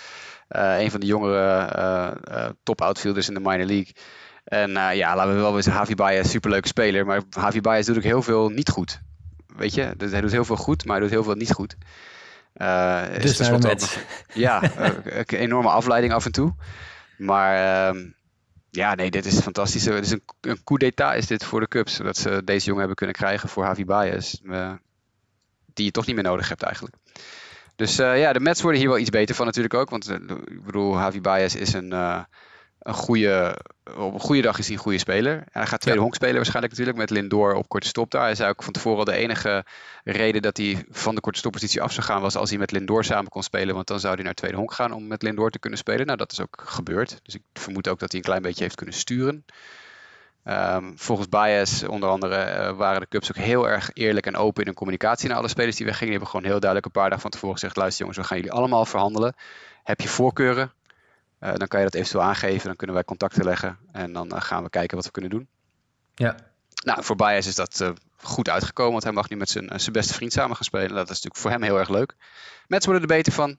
een van de jongere top outfielders in de minor league. En ja, laten we wel weten, Javi Baez, superleuke speler. Maar Javi Baez doet ook heel veel niet goed. Weet je, dus hij doet heel veel goed, maar hij doet heel veel niet goed. dus naar de Mets. Ja, een enorme afleiding af en toe. Maar... Ehm, ja, nee, dit is fantastisch. Het is een, een coup d'état is dit voor de Cubs. Dat ze deze jongen hebben kunnen krijgen voor Javi Baez. Uh, die je toch niet meer nodig hebt eigenlijk. Dus uh, ja, de Mets worden hier wel iets beter van natuurlijk ook. Want uh, ik bedoel, Javi Baez is een, een goede, op een goede dag is hij een goede speler. En hij gaat tweede ja. honk spelen waarschijnlijk natuurlijk met Lindor op korte stop daar. Hij zei ook van tevoren al de enige reden dat hij van de korte stoppositie af zou gaan was als hij met Lindor samen kon spelen. Want dan zou hij naar tweede honk gaan om met Lindor te kunnen spelen. Nou, dat is ook gebeurd. Dus ik vermoed ook dat hij een klein beetje heeft kunnen sturen. Um, volgens Baez onder andere uh, waren de Cubs ook heel erg eerlijk en open in hun communicatie naar alle spelers die weggingen. Die hebben gewoon heel duidelijk een paar dagen van tevoren gezegd, luister jongens, we gaan jullie allemaal verhandelen. Heb je voorkeuren? Uh, dan kan je dat eventueel aangeven, dan kunnen wij contacten leggen en dan uh, gaan we kijken wat we kunnen doen. Ja. Nou, voor Baez is dat uh, goed uitgekomen, want hij mag nu met zijn, zijn beste vriend samen gaan spelen. Dat is natuurlijk voor hem heel erg leuk. Mets worden er beter van.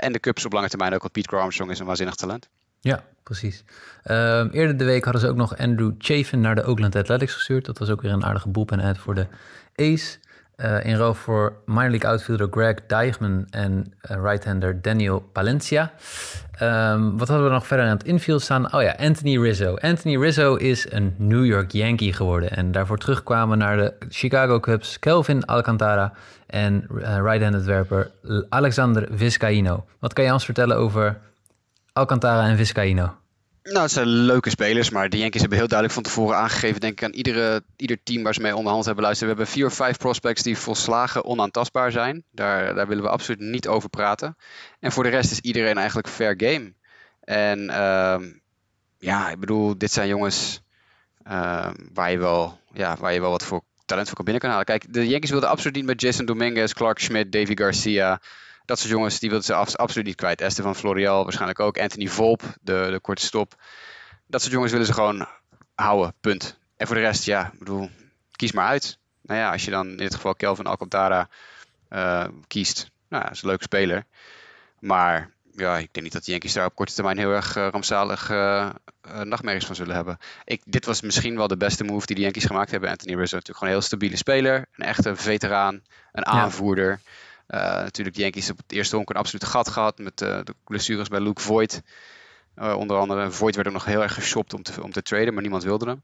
en de Cubs op lange termijn ook, want Pete Armstrong is een waanzinnig talent. Ja, precies. Um, eerder de week hadden ze ook nog Andrew Chafin naar de Oakland Athletics gestuurd. Dat was ook weer een aardige bullpen-ad voor de A's. Uh, in ruil voor minor league outfielder Greg Deichman en uh, right-hander Daniel Palencia. Um, wat hadden we nog verder aan het infield staan? Oh ja, Anthony Rizzo. Anthony Rizzo is een New York Yankee geworden. En daarvoor terugkwamen naar de Chicago Cubs Kelvin Alcantara en uh, right-handed werper Alexander Vizcaino. Wat kan je ons vertellen over Alcantara en Vizcaino? Nou, het zijn leuke spelers, maar de Yankees hebben heel duidelijk van tevoren aangegeven, denk ik aan iedere, ieder team waar ze mee onderhand hebben luisterd. We hebben vier of vijf prospects die volslagen onaantastbaar zijn. Daar, daar willen we absoluut niet over praten. En voor de rest is iedereen eigenlijk fair game. En uh, ja, ik bedoel, dit zijn jongens uh, waar, je wel, ja, waar je wel wat voor talent voor kan binnen kan halen. Kijk, de Yankees wilden absoluut niet met Jason Dominguez, Clark Schmidt, Davy Garcia, dat soort jongens die wilden ze af, absoluut niet kwijt. Esteban Florial waarschijnlijk ook. Anthony Volp, de, de korte stop. Dat soort jongens willen ze gewoon houden, punt. En voor de rest, ja, ik bedoel, kies maar uit. Nou ja, als je dan in dit geval Kelvin Alcantara uh, kiest, nou, dat is een leuke speler. Maar ja, ik denk niet dat de Yankees daar op korte termijn heel erg uh, rampzalig uh, nachtmerries van zullen hebben. Ik, dit was misschien wel de beste move die de Yankees gemaakt hebben. Anthony Rizzo natuurlijk gewoon een heel stabiele speler. Een echte veteraan, een aanvoerder. Ja. Uh, natuurlijk, de Yankees op het eerste honk een absolute gat gehad met uh, de blessures bij Luke Voigt. Uh, onder andere, Voigt werd ook nog heel erg geshopt om te, om te traden, maar niemand wilde hem.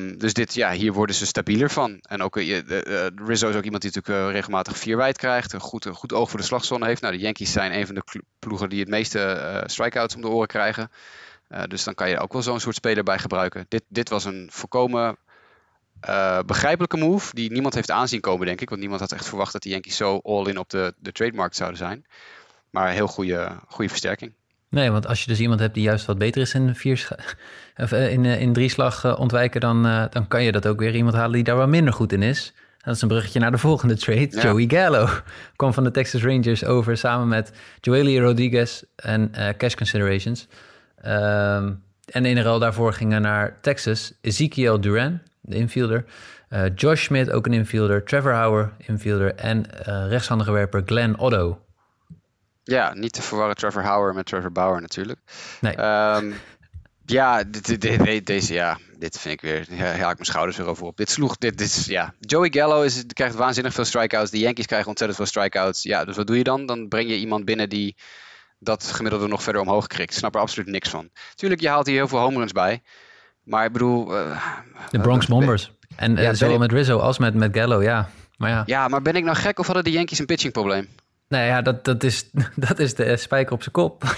Um, dus dit, ja, hier worden ze stabieler van. En ook Rizzo is ook iemand die natuurlijk regelmatig vier wijd krijgt. Een goed, een goed oog voor de slagzone heeft. Nou, de Yankees zijn een van de ploegen die het meeste strikeouts om de oren krijgen. dus dan kan je ook wel zo'n soort speler bij gebruiken. Dit, dit was een volkomen uh, begrijpelijke move die niemand heeft aanzien komen, denk ik. Want niemand had echt verwacht dat de Yankees zo all-in op de, de trademarkt zouden zijn. Maar een heel goede, goede versterking. Nee, want als je dus iemand hebt die juist wat beter is in, vier of in, in drie slag ontwijken, dan, dan kan je dat ook weer iemand halen die daar wat minder goed in is. Dat is een bruggetje naar de volgende trade. Ja. Joey Gallo kwam van de Texas Rangers over samen met Joely Rodriguez en uh, cash considerations. Um, en in ruil daarvoor gingen naar Texas Ezekiel Duran, de infielder. Uh, Josh Smith, ook een infielder. Trevor Hauer, infielder. En uh, rechtshandige werper Glenn Otto. Ja, niet te verwarren Trevor Hauer met Trevor Bauer natuurlijk. Nee. Um, ja, dit, dit, deze, ja, dit vind ik weer, ja, haal ik mijn schouders weer over op. Dit sloeg, dit, dit is, ja. Joey Gallo is, krijgt waanzinnig veel strikeouts. De Yankees krijgen ontzettend veel strikeouts. Ja, dus wat doe je dan? Dan breng je iemand binnen die dat gemiddelde nog verder omhoog krikt. Ik snap er absoluut niks van. Tuurlijk, je haalt hier heel veel home runs bij. Maar ik bedoel... Uh, de Bronx Bombers. En ja, zowel met Rizzo als met, met Gallo, ja. Maar ja. ja, maar ben ik nou gek of hadden de Yankees een pitchingprobleem? Nee, ja, dat, dat, is, dat is de spijker op zijn kop.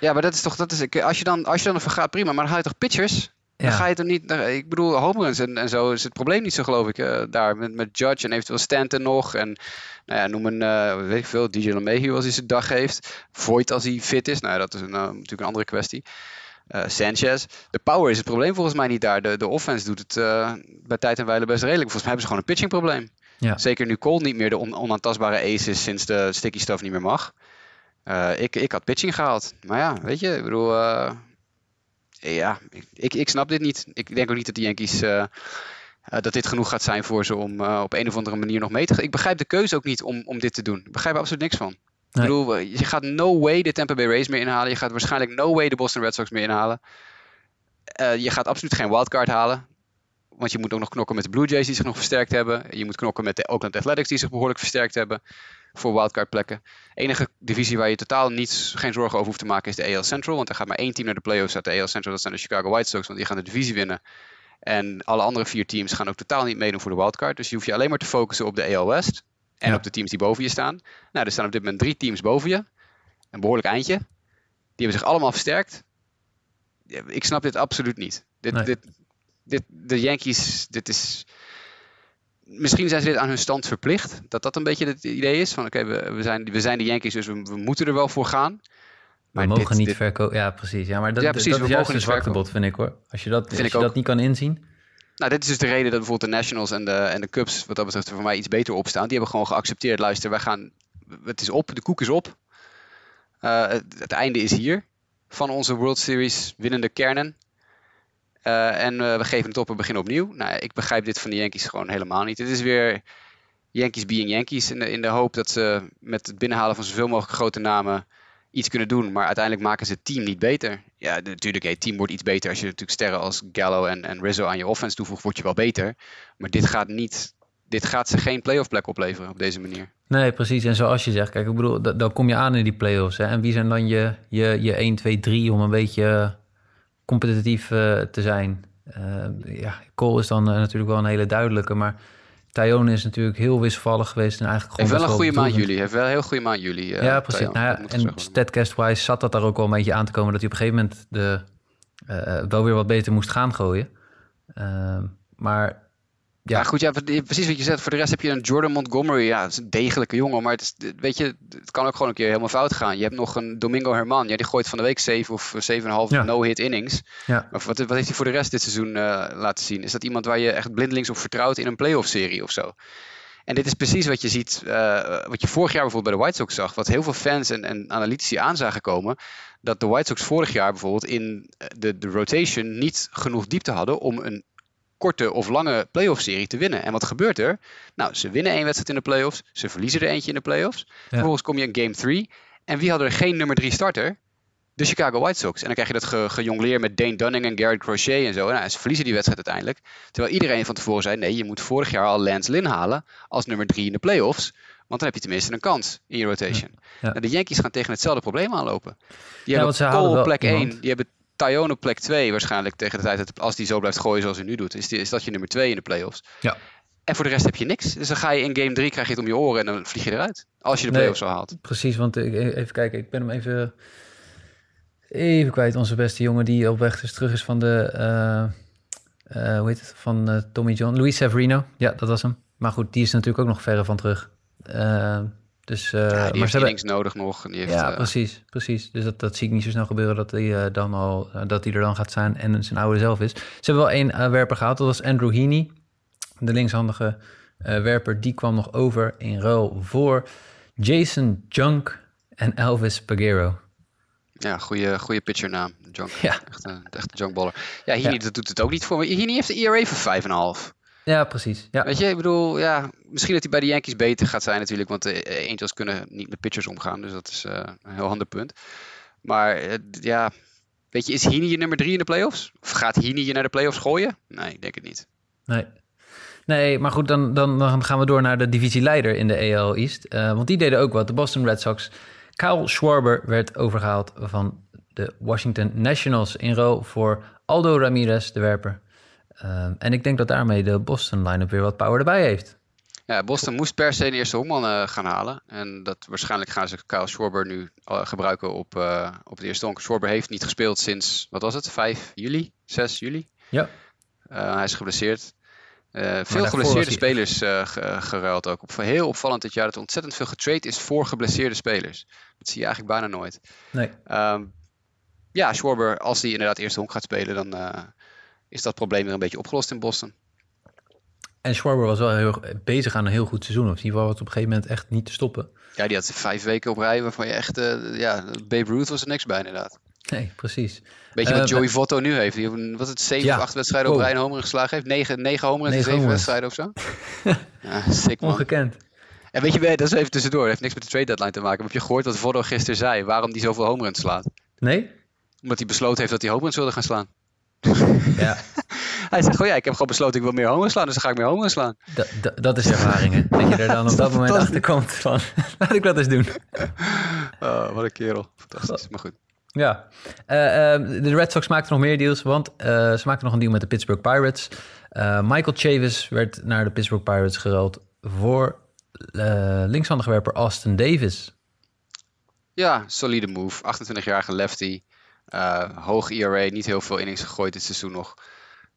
Ja, maar dat is toch, dat is, als je dan, als je dan vergaat, prima, maar dan haal je toch pitchers? Dan ga je toch niet, ik bedoel, home runs en, en zo is het probleem niet zo, geloof ik, uh, daar met, met Judge en eventueel Stanton nog. En nou ja, noem een, uh, weet ik veel, DJ LeMahieu als hij zijn dag heeft. Voigt als hij fit is, nou ja, dat is een, uh, natuurlijk een andere kwestie. Sanchez. De power is het probleem volgens mij niet daar. De, de offense doet het bij tijd en wijle best redelijk. Volgens mij hebben ze gewoon een pitchingprobleem. Ja. Zeker nu Cole niet meer de on onaantastbare ace is sinds de sticky stuff niet meer mag. Uh, ik, ik had pitching gehaald. Maar ja, weet je, ik bedoel, ja, ik, ik snap dit niet. Ik denk ook niet dat de Yankees, dat dit genoeg gaat zijn voor ze om op een of andere manier nog mee te gaan. Ik begrijp de keuze ook niet om, om dit te doen. Ik begrijp er absoluut niks van. Nee. Ik bedoel, je gaat no way de Tampa Bay Rays meer inhalen. Je gaat waarschijnlijk no way de Boston Red Sox meer inhalen. je gaat absoluut geen wildcard halen. Want je moet ook nog knokken met de Blue Jays die zich nog versterkt hebben. Je moet knokken met de Oakland Athletics die zich behoorlijk versterkt hebben voor wildcard plekken. enige divisie waar je totaal niets, geen zorgen over hoeft te maken is de AL Central. Want er gaat maar één team naar de playoffs uit de AL Central. Dat zijn de Chicago White Sox, want die gaan de divisie winnen. En alle andere vier teams gaan ook totaal niet meedoen voor de wildcard. Dus je hoeft je alleen maar te focussen op de AL West. En op de teams die boven je staan. Nou, er staan op dit moment drie teams boven je. Een behoorlijk eindje. Die hebben zich allemaal versterkt. Ik snap dit absoluut niet. Dit, dit, dit, de Yankees, dit is misschien zijn ze dit aan hun stand verplicht. Dat dat een beetje het idee is. Van oké, we, we, zijn, we zijn de Yankees, dus we, we moeten er wel voor gaan. Maar we mogen niet verkopen. Ja, precies. Ja, maar dat, ja, precies, dat is juist een zwaktebod, vind ik hoor. Als je dat, als je dat niet kan inzien. Nou, dit is dus de reden dat bijvoorbeeld de Nationals en de, en de Cubs, wat dat betreft, voor mij iets beter opstaan. Die hebben gewoon geaccepteerd. Luister, wij gaan. Het is op, de koek is op. Uh, het, einde is hier van onze World Series winnende kernen. Uh, en uh, we geven het op en beginnen opnieuw. Nou, ik begrijp dit van de Yankees gewoon helemaal niet. Het is weer Yankees being Yankees. In de, in de hoop dat ze met het binnenhalen van zoveel mogelijk grote namen iets kunnen doen. Maar uiteindelijk maken ze het team niet beter. Ja, natuurlijk, het team wordt iets beter. Als je natuurlijk sterren als Gallo en, en Rizzo aan je offense toevoegt, word je wel beter. Maar dit gaat niet. Dit gaat ze geen playoff plek opleveren op deze manier. Nee, precies. En zoals je zegt, kijk, ik bedoel, dan kom je aan in die playoffs. Hè? En wie zijn dan je, je, je 1, 2, 3 om een beetje competitief uh, te zijn. Uh, ja, Cole is dan uh, natuurlijk wel een hele duidelijke, maar Tyone is natuurlijk heel wisselvallig geweest en eigenlijk gewoon. Heeft wel een goede maand jullie, heeft wel een heel goede maand jullie. ja, precies. nou ja, en statcast-wise zat dat daar ook wel een beetje aan te komen dat hij op een gegeven moment de, wel weer wat beter moest gaan gooien. maar ja. goed, ja, precies wat je zegt. Voor de rest heb je een Jordan Montgomery. Ja, dat is een degelijke jongen. Maar het, is, weet je, het kan ook gewoon een keer helemaal fout gaan. Je hebt nog een Domingo Herman. Ja, die gooit van de week 7 of 7,5 ja. no-hit innings. Ja. Maar wat, wat heeft hij voor de rest dit seizoen uh, laten zien? Is dat iemand waar je echt blindelings op vertrouwt in een playoff-serie of zo? En dit is precies wat je ziet, uh, wat je vorig jaar bijvoorbeeld bij de White Sox zag. Wat heel veel fans en, en analytici aan zagen komen. Dat de White Sox vorig jaar bijvoorbeeld in de, de rotation niet genoeg diepte hadden om een korte of lange playoff-serie te winnen. En wat gebeurt er? Nou, ze winnen één wedstrijd in de playoffs. Ze verliezen er eentje in de playoffs. Vervolgens kom je in game 3. En wie hadden er geen nummer 3 starter? De Chicago White Sox. En dan krijg je dat ge gejongleer met Dane Dunning en Garrett Crochet en zo. En nou, ze verliezen die wedstrijd uiteindelijk. Terwijl iedereen van tevoren zei: nee, je moet vorig jaar al Lance Lynn halen als nummer 3 in de playoffs. Want dan heb je tenminste een kans in je rotation. Ja. Nou, de Yankees gaan tegen hetzelfde probleem aanlopen. Die hebben Cole op plek 1. Die hebben Tyone op plek 2 waarschijnlijk tegen de tijd dat als die zo blijft gooien zoals hij nu doet, is, die, is dat je nummer 2 in de playoffs. Ja. En voor de rest heb je niks. Dus dan ga je in game 3 krijg je het om je oren en dan vlieg je eruit. Als je de playoffs zo haalt. Precies, want even kijken, ik ben hem even, even kwijt. Onze beste jongen die op weg is terug is van de, uh, uh, hoe heet het, van uh, Tommy John. Luis Severino, ja, dat was hem. Maar goed, die is natuurlijk ook nog verre van terug. Dus, uh, ja, die maar heeft ze hebben... nodig nog. Die heeft, ja, uh... precies, precies. Dus dat, dat zie ik niet zo snel gebeuren dat hij, uh, dan al, dat hij er dan gaat zijn en zijn oude zelf is. Ze hebben wel één werper gehaald, dat was Andrew Heaney. De linkshandige werper, die kwam nog over in ruil voor Jason Junk en Elvis Pagero. Ja, goede, goede pitchernaam. Junk. Ja. Echt een echte junkballer. Ja, Heaney dat doet het ook niet voor me. Heaney heeft de ERA van 5,5. Ja, precies. Ja. Weet je, ik bedoel, ja, misschien dat hij bij de Yankees beter gaat zijn natuurlijk, want de Angels kunnen niet met pitchers omgaan, dus dat is uh, een heel ander punt. Maar uh, ja, weet je, is Heaney je nummer drie in de playoffs? Of gaat Heaney je naar de playoffs gooien? Nee, ik denk het niet. Nee. Nee, maar goed, dan, dan, dan gaan we door naar de divisieleider in de AL East. Uh, want die deden ook wat. De Boston Red Sox. Kyle Schwarber werd overgehaald van de Washington Nationals in ruil voor Aldo Ramirez, de werper. Uh, en ik denk dat daarmee de Boston line-up weer wat power erbij heeft. Ja, Boston moest per se een eerste honkman uh, gaan halen. En dat waarschijnlijk gaan ze Kyle Schwarber nu uh, gebruiken op, uh, op de eerste honk. Schwarber heeft niet gespeeld sinds, wat was het, 5 juli? 6 juli? Ja. hij is geblesseerd. veel geblesseerde hij... spelers geruild ook. Op, heel opvallend dit jaar dat er ontzettend veel getrade is voor geblesseerde spelers. Dat zie je eigenlijk bijna nooit. Nee. Um, ja, Schwarber, als hij inderdaad eerste honk gaat spelen, dan is dat probleem weer een beetje opgelost in Boston. En Schwarber was wel heel bezig aan een heel goed seizoen. Of geval was op een gegeven moment echt niet te stoppen. Ja, die had vijf weken op rij waarvan je echt... Uh, ja, Babe Ruth was er niks bij inderdaad. Nee, precies. Weet je wat uh, Joey Votto nu heeft? Die wat het zeven ja. of acht wedstrijden op rij een homer geslagen heeft. Negen, negen homer in zeven wedstrijden of zo. ja, sick man. Ongekend. En weet je, dat is even tussendoor. Dat heeft niks met de trade deadline te maken. heb je gehoord wat Votto gisteren zei? Waarom die zoveel homeruns slaat? Nee? Omdat hij besloten heeft dat hij homeruns wilde gaan slaan. Ja. Hij zegt, oh ja, ik heb gewoon besloten ik wil meer homo slaan, dus dan ga ik meer homo slaan. Dat, dat, dat is ervaring, hè? Dat je er dan op dat moment achter komt van, laat ik dat eens doen. Oh, wat een kerel. Fantastisch, maar goed. Ja, uh, uh, de Red Sox maakten nog meer deals, want uh, ze maakten nog een deal met de Pittsburgh Pirates. Michael Chavis werd naar de Pittsburgh Pirates geruild voor linkshandige werper Austin Davis. Ja, solide move. 28-jarige lefty. Hoog ERA, niet heel veel innings gegooid dit seizoen nog.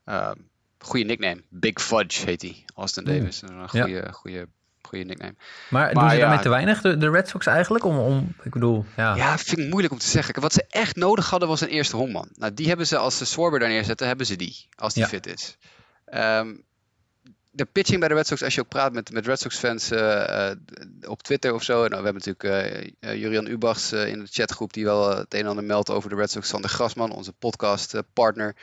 Uh, goede nickname. Big Fudge heet hij. Austin Davis. Een goede, ja. goede, goede nickname. Maar, maar doen ze ja, daarmee te weinig, de, de, Red Sox eigenlijk? Om, om, ik bedoel, ja. Ja, vind ik moeilijk om te zeggen. Wat ze echt nodig hadden was een eerste hondman. Nou, die hebben ze, als ze Swarber daar neerzetten, hebben ze die. Als die ja. fit is. Um, de pitching bij de Red Sox, als je ook praat met, met Red Sox fans uh, uh, op Twitter of zo. Nou, we hebben natuurlijk uh, Jurian Ubachs in de chatgroep die wel het een en ander meldt over de Red Sox. Sander Grasman, onze podcast partner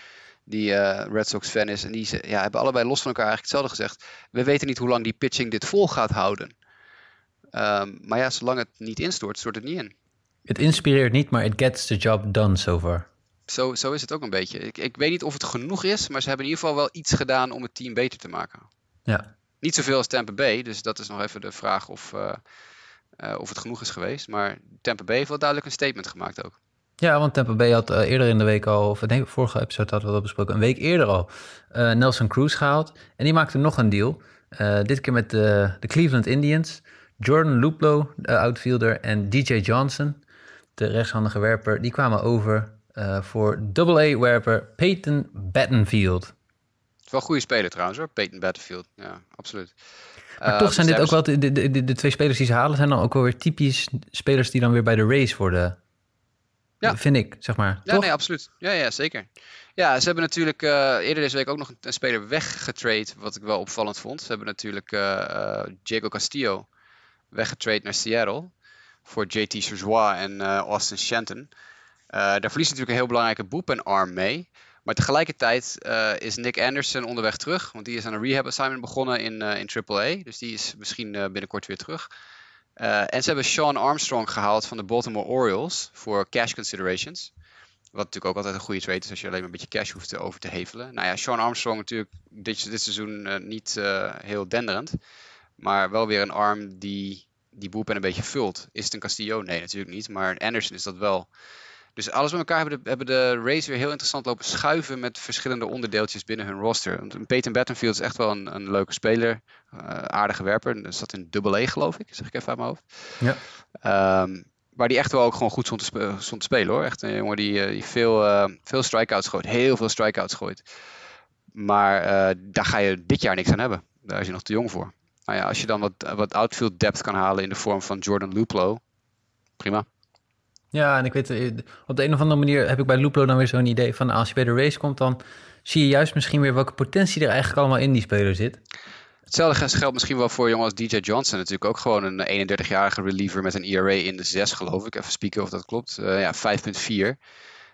die Red Sox fan is. En die ja, hebben allebei los van elkaar eigenlijk hetzelfde gezegd. We weten niet hoe lang die pitching dit vol gaat houden. Um, maar ja, zolang het niet instort, stort het niet in. Het inspireert niet, maar it gets the job done so far. Zo, zo is het ook een beetje. Ik, ik weet niet of het genoeg is, maar ze hebben in ieder geval wel iets gedaan om het team beter te maken. Ja. Niet zoveel als Tampa Bay, dus dat is nog even de vraag of, uh, uh, of het genoeg is geweest. Maar Tampa Bay heeft wel duidelijk een statement gemaakt ook. Ja, want Tampa Bay had uh, eerder in de week al, of denk vorige episode hadden we dat besproken, een week eerder al, Nelson Cruz gehaald. En die maakte nog een deal. Dit keer met de, de Cleveland Indians. Jordan Luplo, de outfielder, en DJ Johnson, de rechtshandige werper, die kwamen over voor AA-werper Peyton Battenfield. Wel een goede speler trouwens hoor, Peyton Battenfield. Ja, absoluut. Maar toch zijn dit ook wel, de, de, de, de, twee spelers die ze halen, zijn dan ook wel weer typisch spelers die dan weer bij de race worden ja. Vind ik, zeg maar. Ja, nee, absoluut. Ja, ja, zeker. Ja, ze hebben natuurlijk uh, eerder deze week ook nog een, een, speler weggetrade, wat ik wel opvallend vond. Ze hebben natuurlijk uh, Diego Castillo weggetrade naar Seattle voor JT Surzois en Austin Shenton. daar verliest natuurlijk een heel belangrijke boep en arm mee. Maar tegelijkertijd is Nick Anderson onderweg terug, want die is aan een rehab assignment begonnen in, in AAA. Dus die is misschien binnenkort weer terug. Uh, en ze hebben Sean Armstrong gehaald van de Baltimore Orioles voor cash considerations. Wat natuurlijk ook altijd een goede trade is als je alleen maar een beetje cash hoeft over te hevelen. Nou ja, Sean Armstrong natuurlijk dit, dit seizoen uh, niet uh, heel denderend. Maar wel weer een arm die die boelpen een beetje vult. Is het een Castillo? Nee, natuurlijk niet. Maar Anderson is dat wel. Dus alles met elkaar hebben de, hebben de Rays weer heel interessant lopen schuiven met verschillende onderdeeltjes binnen hun roster. Want Peyton Battenfield is echt wel een, een leuke speler, uh, aardige werper. Dat zat in dubbel E geloof ik, zeg ik even uit mijn hoofd. Ja. Um, waar die echt wel ook gewoon goed stond te, spe stond te spelen hoor. Echt een jongen die, die veel, uh, veel strikeouts gooit, heel veel strikeouts gooit. Maar uh, daar ga je dit jaar niks aan hebben. Daar is je nog te jong voor. Nou ja, als je dan wat, wat outfield depth kan halen in de vorm van Jordan Luplo, prima. Ja, en ik weet, eh, op de een of andere manier heb ik bij Luplo dan weer zo'n idee van als je bij de race komt, dan zie je juist misschien weer welke potentie er eigenlijk allemaal in die speler zit. Hetzelfde geldt misschien wel voor jongens DJ Johnson. Natuurlijk ook gewoon een 31-jarige reliever met een ERA in de 6, geloof ik. Even spieken of dat klopt. Uh, ja, 5,4.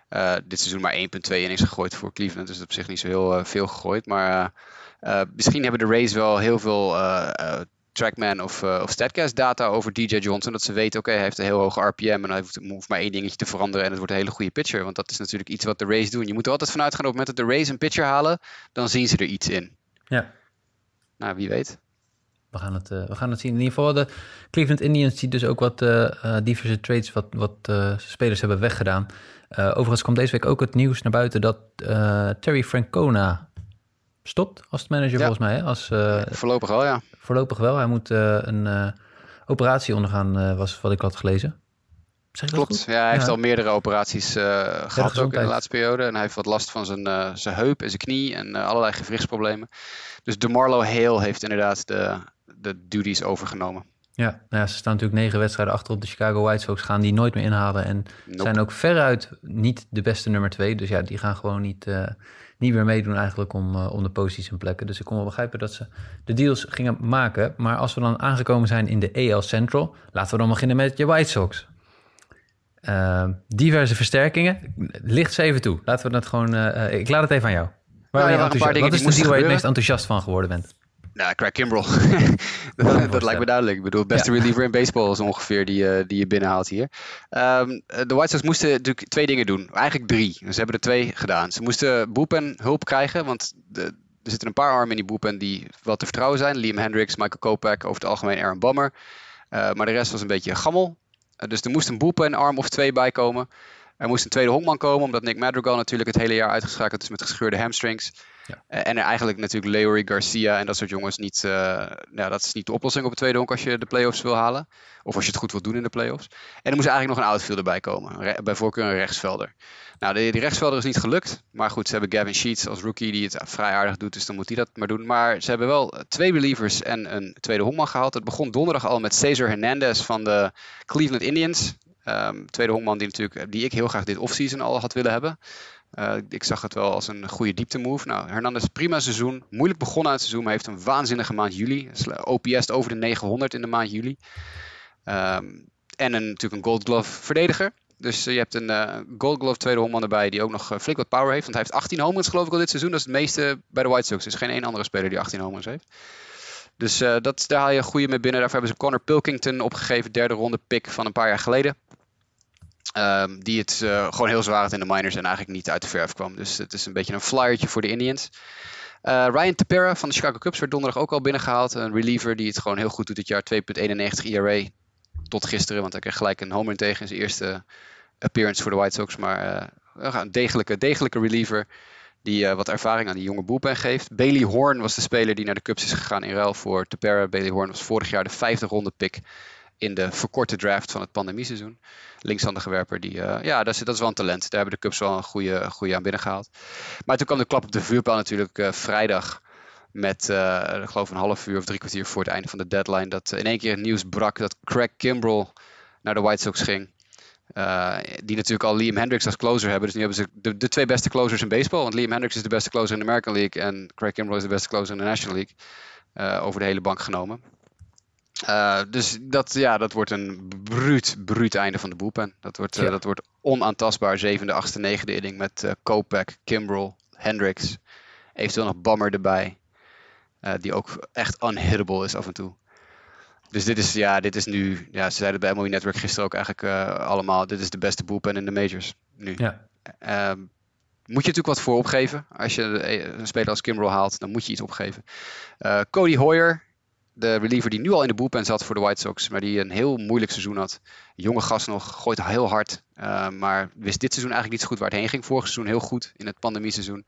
Uh, dit seizoen maar 1,2 innings gegooid voor Cleveland. Dus op zich niet zo heel veel gegooid. Maar misschien hebben de Rays wel heel veel Trackman of, uh, of Statcast data over DJ Johnson. Dat ze weten, oké, hij heeft een heel hoge RPM en hij hoeft, maar één dingetje te veranderen en het wordt een hele goede pitcher. Want dat is natuurlijk iets wat de Rays doen. Je moet er altijd vanuit gaan op het moment dat de Rays een pitcher halen, dan zien ze er iets in. Ja. Nou, wie weet. We gaan het, uh, we gaan het zien. In ieder geval, de Cleveland Indians die dus ook wat uh, diverse trades, wat, wat spelers hebben weggedaan. overigens kwam deze week ook het nieuws naar buiten dat Terry Francona stopt als manager volgens mij. Hè? Als, uh, voorlopig wel, ja. Voorlopig wel. Hij moet uh, een uh, operatie ondergaan, was wat ik had gelezen. Klopt, ja, hij heeft al meerdere operaties gehad ook in de laatste periode. En hij heeft wat last van zijn, zijn heup en zijn knie en allerlei gewrichtsproblemen. Dus DeMarlo Hale heeft inderdaad de, de duties overgenomen. Ja, nou ja, ze staan natuurlijk negen wedstrijden achter op de Chicago White Sox. Gaan die nooit meer inhalen. En zijn ook veruit niet de beste nummer twee. Dus ja, die gaan gewoon niet, niet meer meedoen eigenlijk om, uh, om de posities en plekken. Dus ik kon wel begrijpen dat ze de deals gingen maken. Maar als we dan aangekomen zijn in de AL Central, laten we dan beginnen met je White Sox. Uh, diverse versterkingen. Licht ze even toe. Laten we dat gewoon. Uh, ik laat het even aan jou. Waar nou, ja, Wat is de deal waar je het meest enthousiast van geworden bent? Nou, Craig Kimbrel. dat, dat lijkt me duidelijk. Ik bedoel, beste reliever in baseball is ongeveer die, uh, die je binnenhaalt hier. Um, de White Sox moesten natuurlijk twee dingen doen. Eigenlijk drie. Ze hebben er twee gedaan. Ze moesten boepen hulp krijgen, want de, er zitten een paar armen in die boepen die wel te vertrouwen zijn. Liam Hendricks, Michael Kopech, over het algemeen Aaron Bummer. Uh, maar de rest was een beetje gammel. Uh, dus er moest een boepen arm of twee bij komen. Er moest een tweede honkman komen, omdat Nick Madrigal natuurlijk het hele jaar uitgeschakeld is met gescheurde hamstrings. Eh, en er eigenlijk natuurlijk Leory Garcia en dat soort jongens niet. Uh, nou, dat is niet de oplossing op het tweede honk als je de playoffs wil halen. Of als je het goed wilt doen in de playoffs. En er moest eigenlijk nog een outfielder bij komen. bij voorkeur een rechtsvelder. Nou, die, rechtsvelder is niet gelukt. Maar goed, ze hebben Gavin Sheets als rookie die het vrij aardig doet. Dus dan moet hij dat maar doen. Maar ze hebben wel twee relievers en een tweede honkman gehaald. Het begon donderdag al met Cesar Hernandez van de Cleveland Indians. Um, tweede honkman die, natuurlijk, die ik heel graag dit offseason al had willen hebben. Uh, ik zag het wel als een goede diepte move. Nou, Hernandez prima seizoen. Moeilijk begonnen uit het seizoen, maar heeft een waanzinnige maand juli. OPS over de 900 in de maand juli. Um, en een, natuurlijk een Gold Glove verdediger. Dus uh, je hebt een uh, Gold Glove tweede honkman erbij die ook nog flink wat power heeft. Want hij heeft 18 homers geloof ik al dit seizoen. Dat is het meeste bij de White Sox. Er is geen één andere speler die 18 homers heeft. Dus dat, daar haal je een goede mee binnen. Daarvoor hebben ze Connor Pilkington opgegeven. Derde ronde pick van een paar jaar geleden. Um, die het uh, gewoon heel zwaar had in de minors en eigenlijk niet uit de verf kwam. Dus het is een beetje een flyertje voor de Indians. Uh, Ryan Tepera van de Chicago Cubs werd donderdag ook al binnengehaald. Een reliever die het gewoon heel goed doet dit jaar. 2,91 ERA tot gisteren, want hij kreeg gelijk een homer tegen in zijn eerste appearance voor de White Sox. Maar uh, een degelijke, degelijke reliever die wat ervaring aan die jonge bullpen geeft. Bailey Horn was de speler die naar de Cubs is gegaan in ruil voor Tepera. Bailey Horn was vorig jaar de vijfde ronde pick in de verkorte draft van het pandemieseizoen. Linkshandige werper, die, uh, ja, dat is, dat is wel een talent. Daar hebben de Cubs wel een goede, goede aan binnengehaald. Maar toen kwam de klap op de vuurpaal natuurlijk uh, vrijdag. Met, uh, ik geloof een half uur of drie kwartier voor het einde van de deadline. Dat in één keer het nieuws brak dat Craig Kimbrell naar de White Sox ging. die natuurlijk al Liam Hendricks als closer hebben. Dus nu hebben ze de, de, twee beste closers in baseball. Want Liam Hendricks is de beste closer in de American League. En Craig Kimbrell is de beste closer in de National League. over de hele bank genomen. Uh, dus dat, ja, dat wordt een bruut, bruut einde van de boelpen. Dat wordt, uh, dat wordt onaantastbaar. Zevende, achtste, negende inning met uh, Kopek, Kimbrel, Hendricks. Eventueel nog Bammer erbij. die ook echt unhittable is af en toe. Dus dit is, ja, dit is nu... Ja, ze zeiden bij MLB Network gisteren ook eigenlijk allemaal... Dit is de beste boelpen in de majors nu. Ja. Ehm, moet je natuurlijk wat voor opgeven. Als je een speler als Kimbrel haalt, dan moet je iets opgeven. Cody Hoyer, de reliever die nu al in de boelpen zat voor de White Sox, maar die een heel moeilijk seizoen had. Jonge gast nog, gooit heel hard, uh, maar wist dit seizoen eigenlijk niet zo goed waar het heen ging. Vorig seizoen heel goed in het pandemieseizoen.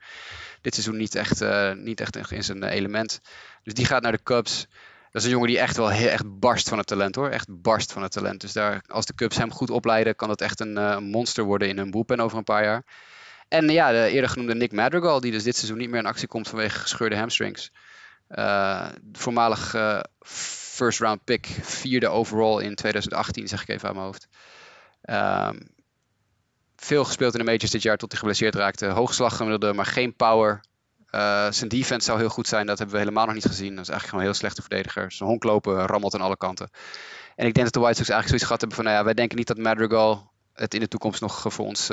Dit seizoen niet echt, uh, niet echt in zijn element. Dus die gaat naar de Cubs. Dat is een jongen die echt wel heel, echt barst van het talent hoor. Echt barst van het talent. Dus daar, als de Cubs hem goed opleiden, kan dat echt een uh, monster worden in hun boelpen over een paar jaar. En ja, de eerder genoemde Nick Madrigal, die dus dit seizoen niet meer in actie komt vanwege gescheurde hamstrings. Uh, voormalig uh, first round pick, vierde overall in 2018, zeg ik even aan mijn hoofd. Um, veel gespeeld in de majors dit jaar tot hij geblesseerd raakte. Hoogslag gemiddelde, maar geen power. zijn defense zou heel goed zijn. Dat hebben we helemaal nog niet gezien. Dat is eigenlijk gewoon een heel slechte verdediger. Zijn honklopen rammelt aan alle kanten. En ik denk dat de White Sox eigenlijk zoiets gehad hebben van, nou ja, wij denken niet dat Madrigal het in de toekomst nog voor ons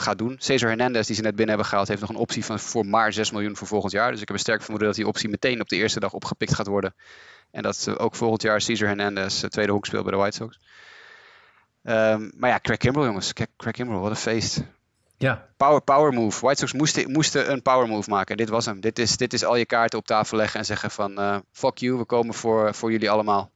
gaat doen. Cesar Hernandez, die ze net binnen hebben gehaald, heeft nog een optie van voor maar 6 miljoen voor volgend jaar. Dus ik heb een sterk vermoeden dat die optie meteen op de eerste dag opgepikt gaat worden. En dat ook volgend jaar Cesar Hernandez tweede hoek speelt bij de White Sox. Um, maar ja, Craig Kimbrell jongens. Craig Kimbrell, wat een feest. Ja. Power, power move. White Sox moesten, moesten een power move maken. Dit was hem. Dit is, dit is al je kaarten op tafel leggen en zeggen van uh, fuck you, we komen voor, voor jullie allemaal.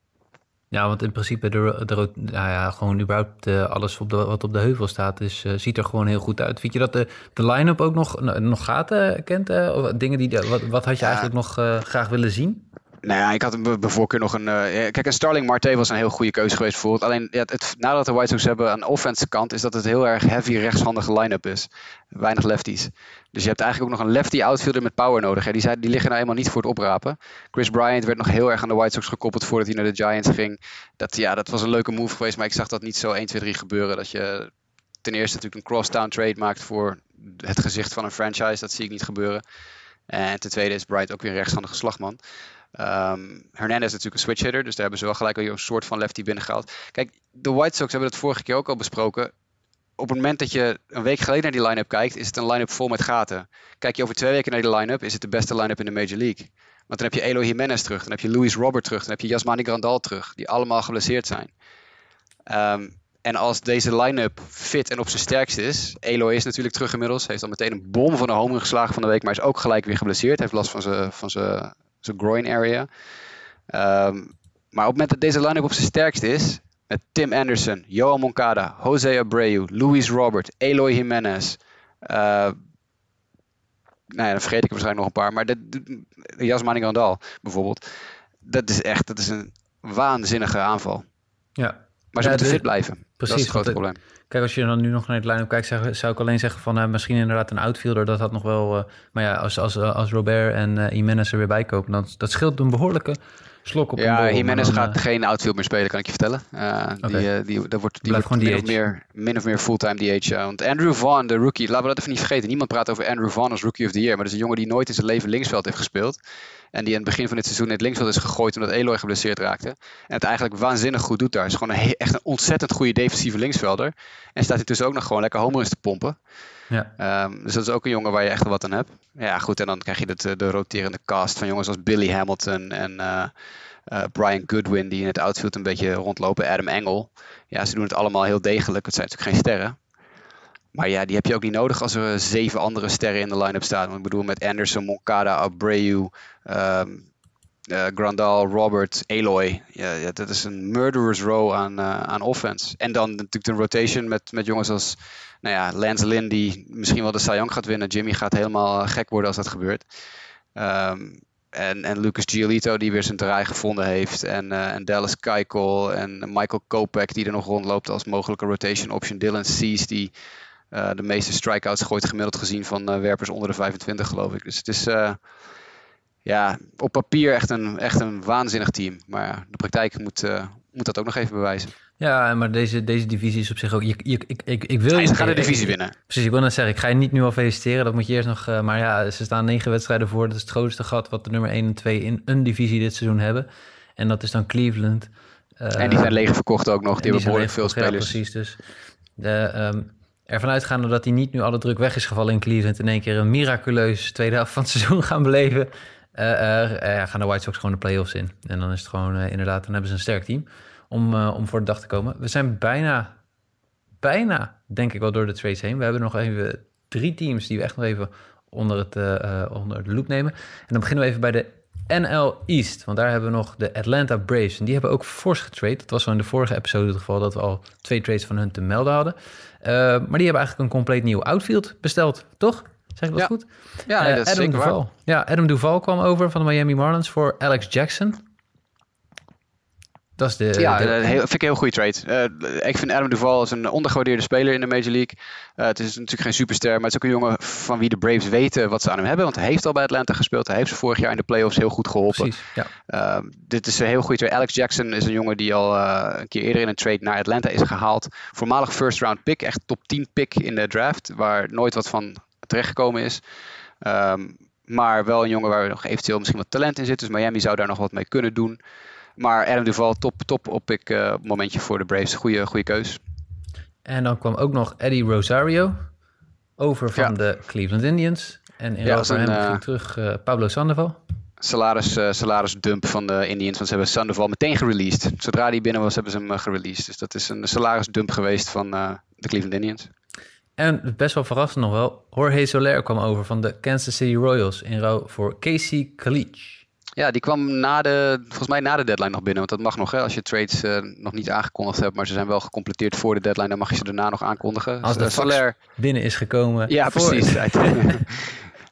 Ja, want in principe, de, de, nou ja, gewoon überhaupt uh, alles op de, wat op de heuvel staat, is, uh, ziet er gewoon heel goed uit. Vind je dat de, de line-up ook nog, nog gaten kent? of dingen die, wat, wat had je eigenlijk nog graag willen zien? Nou ja, ik had bij voorkeur nog een. Uh, kijk, een Starling Marte was een heel goede keuze geweest bijvoorbeeld. Alleen ja, het, nadat de White Sox hebben aan de offense kant, is dat het heel erg heavy rechtshandige line-up is. Weinig lefties. Dus je hebt eigenlijk ook nog een lefty outfielder met power nodig. Hè. Die, zijn, die liggen nou helemaal niet voor het oprapen. Chris Bryant werd nog heel erg aan de White Sox gekoppeld voordat hij naar de Giants ging. Dat, ja, dat was een leuke move geweest, maar ik zag dat niet zo 1, 2, 3 gebeuren. Dat je ten eerste natuurlijk een crosstown trade maakt voor het gezicht van een franchise. Dat zie ik niet gebeuren. En ten tweede is Bryant ook weer een rechtshandige slagman. Um, Hernandez is natuurlijk een switch hitter, dus daar hebben ze wel gelijk al een soort van lefty binnengehaald. Kijk, de White Sox hebben het vorige keer ook al besproken. Op het moment dat je een week geleden naar die line-up kijkt, is het een line-up vol met gaten. Kijk je over twee weken naar die line-up, is het de beste line-up in de Major League. Want dan heb je Elo Jimenez terug, dan heb je Luis Robert terug, dan heb je Yasmani Grandal terug, die allemaal geblesseerd zijn. Um, en als deze line-up fit en op zijn sterkst is, Eloy is natuurlijk terug inmiddels, heeft al meteen een bom van een home geslagen van de week, maar is ook gelijk weer geblesseerd, heeft last van zijn, van groin area. Um, maar op het moment dat deze line-up op zijn sterkst is, met Tim Anderson, Johan Moncada, Jose Abreu, Luis Robert, Eloy Jimenez. Uh, nou ja, dan vergeet ik er waarschijnlijk nog een paar. Maar dat, Jasmani Grandal bijvoorbeeld. Dat is echt dat is een waanzinnige aanval. Ja. Maar ze moeten fit blijven. Precies, dat is het grote probleem. Kijk, als je dan nu nog naar het line-up kijkt, zou, zou ik alleen zeggen van uh, misschien inderdaad een outfielder. Dat had nog wel. Uh, maar ja, als, als, als Robert en uh, Jimenez er weer bij kopen, dan dat scheelt een behoorlijke slok op ja, een Jimenez gaat geen outfield meer spelen, kan ik je vertellen. Okay. Die, die, dat wordt, die wordt min, of meer, min of meer fulltime DH. want Andrew Vaughn, de rookie, laten we dat even niet vergeten. Niemand praat over Andrew Vaughn als rookie of the year. Maar dat is een jongen die nooit in zijn leven linksveld heeft gespeeld. En die in het begin van dit seizoen in het linksveld is gegooid omdat Eloy geblesseerd raakte. En het eigenlijk waanzinnig goed doet daar. Is gewoon een echt een ontzettend goede defensieve linksvelder. En staat intussen ook nog gewoon lekker homeruns te pompen. Ja. Um, dus dat is ook een jongen waar je echt wat aan hebt. Ja, goed. En dan krijg je de, de roterende cast van jongens als Billy Hamilton en uh, uh, Brian Goodwin, die in het outfield een beetje rondlopen. Adam Engel. Ja, ze doen het allemaal heel degelijk. Het zijn natuurlijk geen sterren. Maar ja, die heb je ook niet nodig als er zeven andere sterren in de line-up staan. Want ik bedoel, met Anderson, Moncada, Abreu, uh, Grandal, Robert, Eloy. Ja, ja, dat is een murderous row aan, aan offense. En dan natuurlijk de rotation met, met jongens als nou ja, Lance Lynn, die misschien wel de Cy Young gaat winnen. Jimmy gaat helemaal gek worden als dat gebeurt. Um, en, en Lucas Giolito, die weer zijn draai gevonden heeft. En, uh, en Dallas Keuchel en Michael Kopek, die er nog rondloopt als mogelijke rotation option. Dylan Cease, die uh, de meeste strikeouts gooit gemiddeld gezien van werpers onder de 25, geloof ik. Dus het is ja, op papier echt een, echt een waanzinnig team. Maar de praktijk moet, moet dat ook nog even bewijzen. Ja, maar deze, deze divisie is op zich ook. Je, je, ik, ik, ik wil. Ze gaan de divisie winnen. Precies, ik wil net zeggen, ik ga je niet nu al feliciteren. Dat moet je eerst nog. Uh, maar ja, ze staan negen wedstrijden voor. Dat is het grootste gat wat de nummer 1 en 2 in een divisie dit seizoen hebben. En dat is dan Cleveland. Uh, en die zijn leeg verkocht ook nog. Die, die hebben behoorlijk veel spelers. Ja, precies, dus. De, um, ervan uitgaande dat hij niet nu alle druk weg is gevallen in Cleveland... in één keer een miraculeus tweede helft van het seizoen gaan beleven... Uh, gaan de White Sox gewoon de playoffs in. En dan is het gewoon inderdaad, dan hebben ze een sterk team om, om voor de dag te komen. We zijn bijna, bijna, denk ik wel, door de trades heen. We hebben nog even drie teams die we echt nog even onder, het, onder de loop nemen. En dan beginnen we even bij de NL East. Want daar hebben we nog de Atlanta Braves. En die hebben ook fors getrade. Dat was zo in de vorige episode het geval dat we al twee trades van hun te melden hadden. Uh, maar die hebben eigenlijk een compleet nieuw outfield besteld, toch? Zeg ik dat ja. goed? Ja, nee, dat is Adam zeker Duval. waar. Ja, Adam Duval kwam over van de Miami Marlins voor Alex Jackson. Dat is de... Ja, de- een heel, vind ik een heel goede trade. Eh, ik vind Adam Duval als een ondergewaardeerde speler in de Major League. Eh, het is natuurlijk geen superster, maar het is ook een jongen van wie de Braves weten wat ze aan hem hebben. Want hij heeft al bij Atlanta gespeeld. Hij heeft ze vorig jaar in de playoffs heel goed geholpen. Precies, ja. Uh, dit is een heel goede trade. Alex Jackson is een jongen die al een keer eerder in een trade naar Atlanta is gehaald. Voormalig first round pick, echt top 10 pick in de draft, waar nooit wat van terechtgekomen is. Um, Maar wel een jongen waar nog eventueel misschien wat talent in zit. Dus Miami zou daar nog wat mee kunnen doen. Maar Adam Duval, top, top op ik uh, momentje voor de Braves. Goede, goede keus. En dan kwam ook nog Eddie Rosario over van de Cleveland Indians. En in ja, hem uh, terug uh, Pablo Sandoval. Salaris, salarisdump van de Indians, want ze hebben Sandoval meteen gereleased. Zodra hij binnen was, hebben ze hem gereleased. Dus dat is een salarisdump geweest van de Cleveland Indians. En best wel verrassend nog wel, Jorge Soler kwam over van de Kansas City Royals in rouw voor Casey Kalich. Ja, die kwam na de, volgens mij na de deadline nog binnen. Want dat mag nog, hè, als je trades uh, nog niet aangekondigd hebt. Maar ze zijn wel gecompleteerd voor de deadline. Dan mag je ze daarna nog aankondigen. Als de dus, uh, binnen is gekomen. Ja, precies. uh,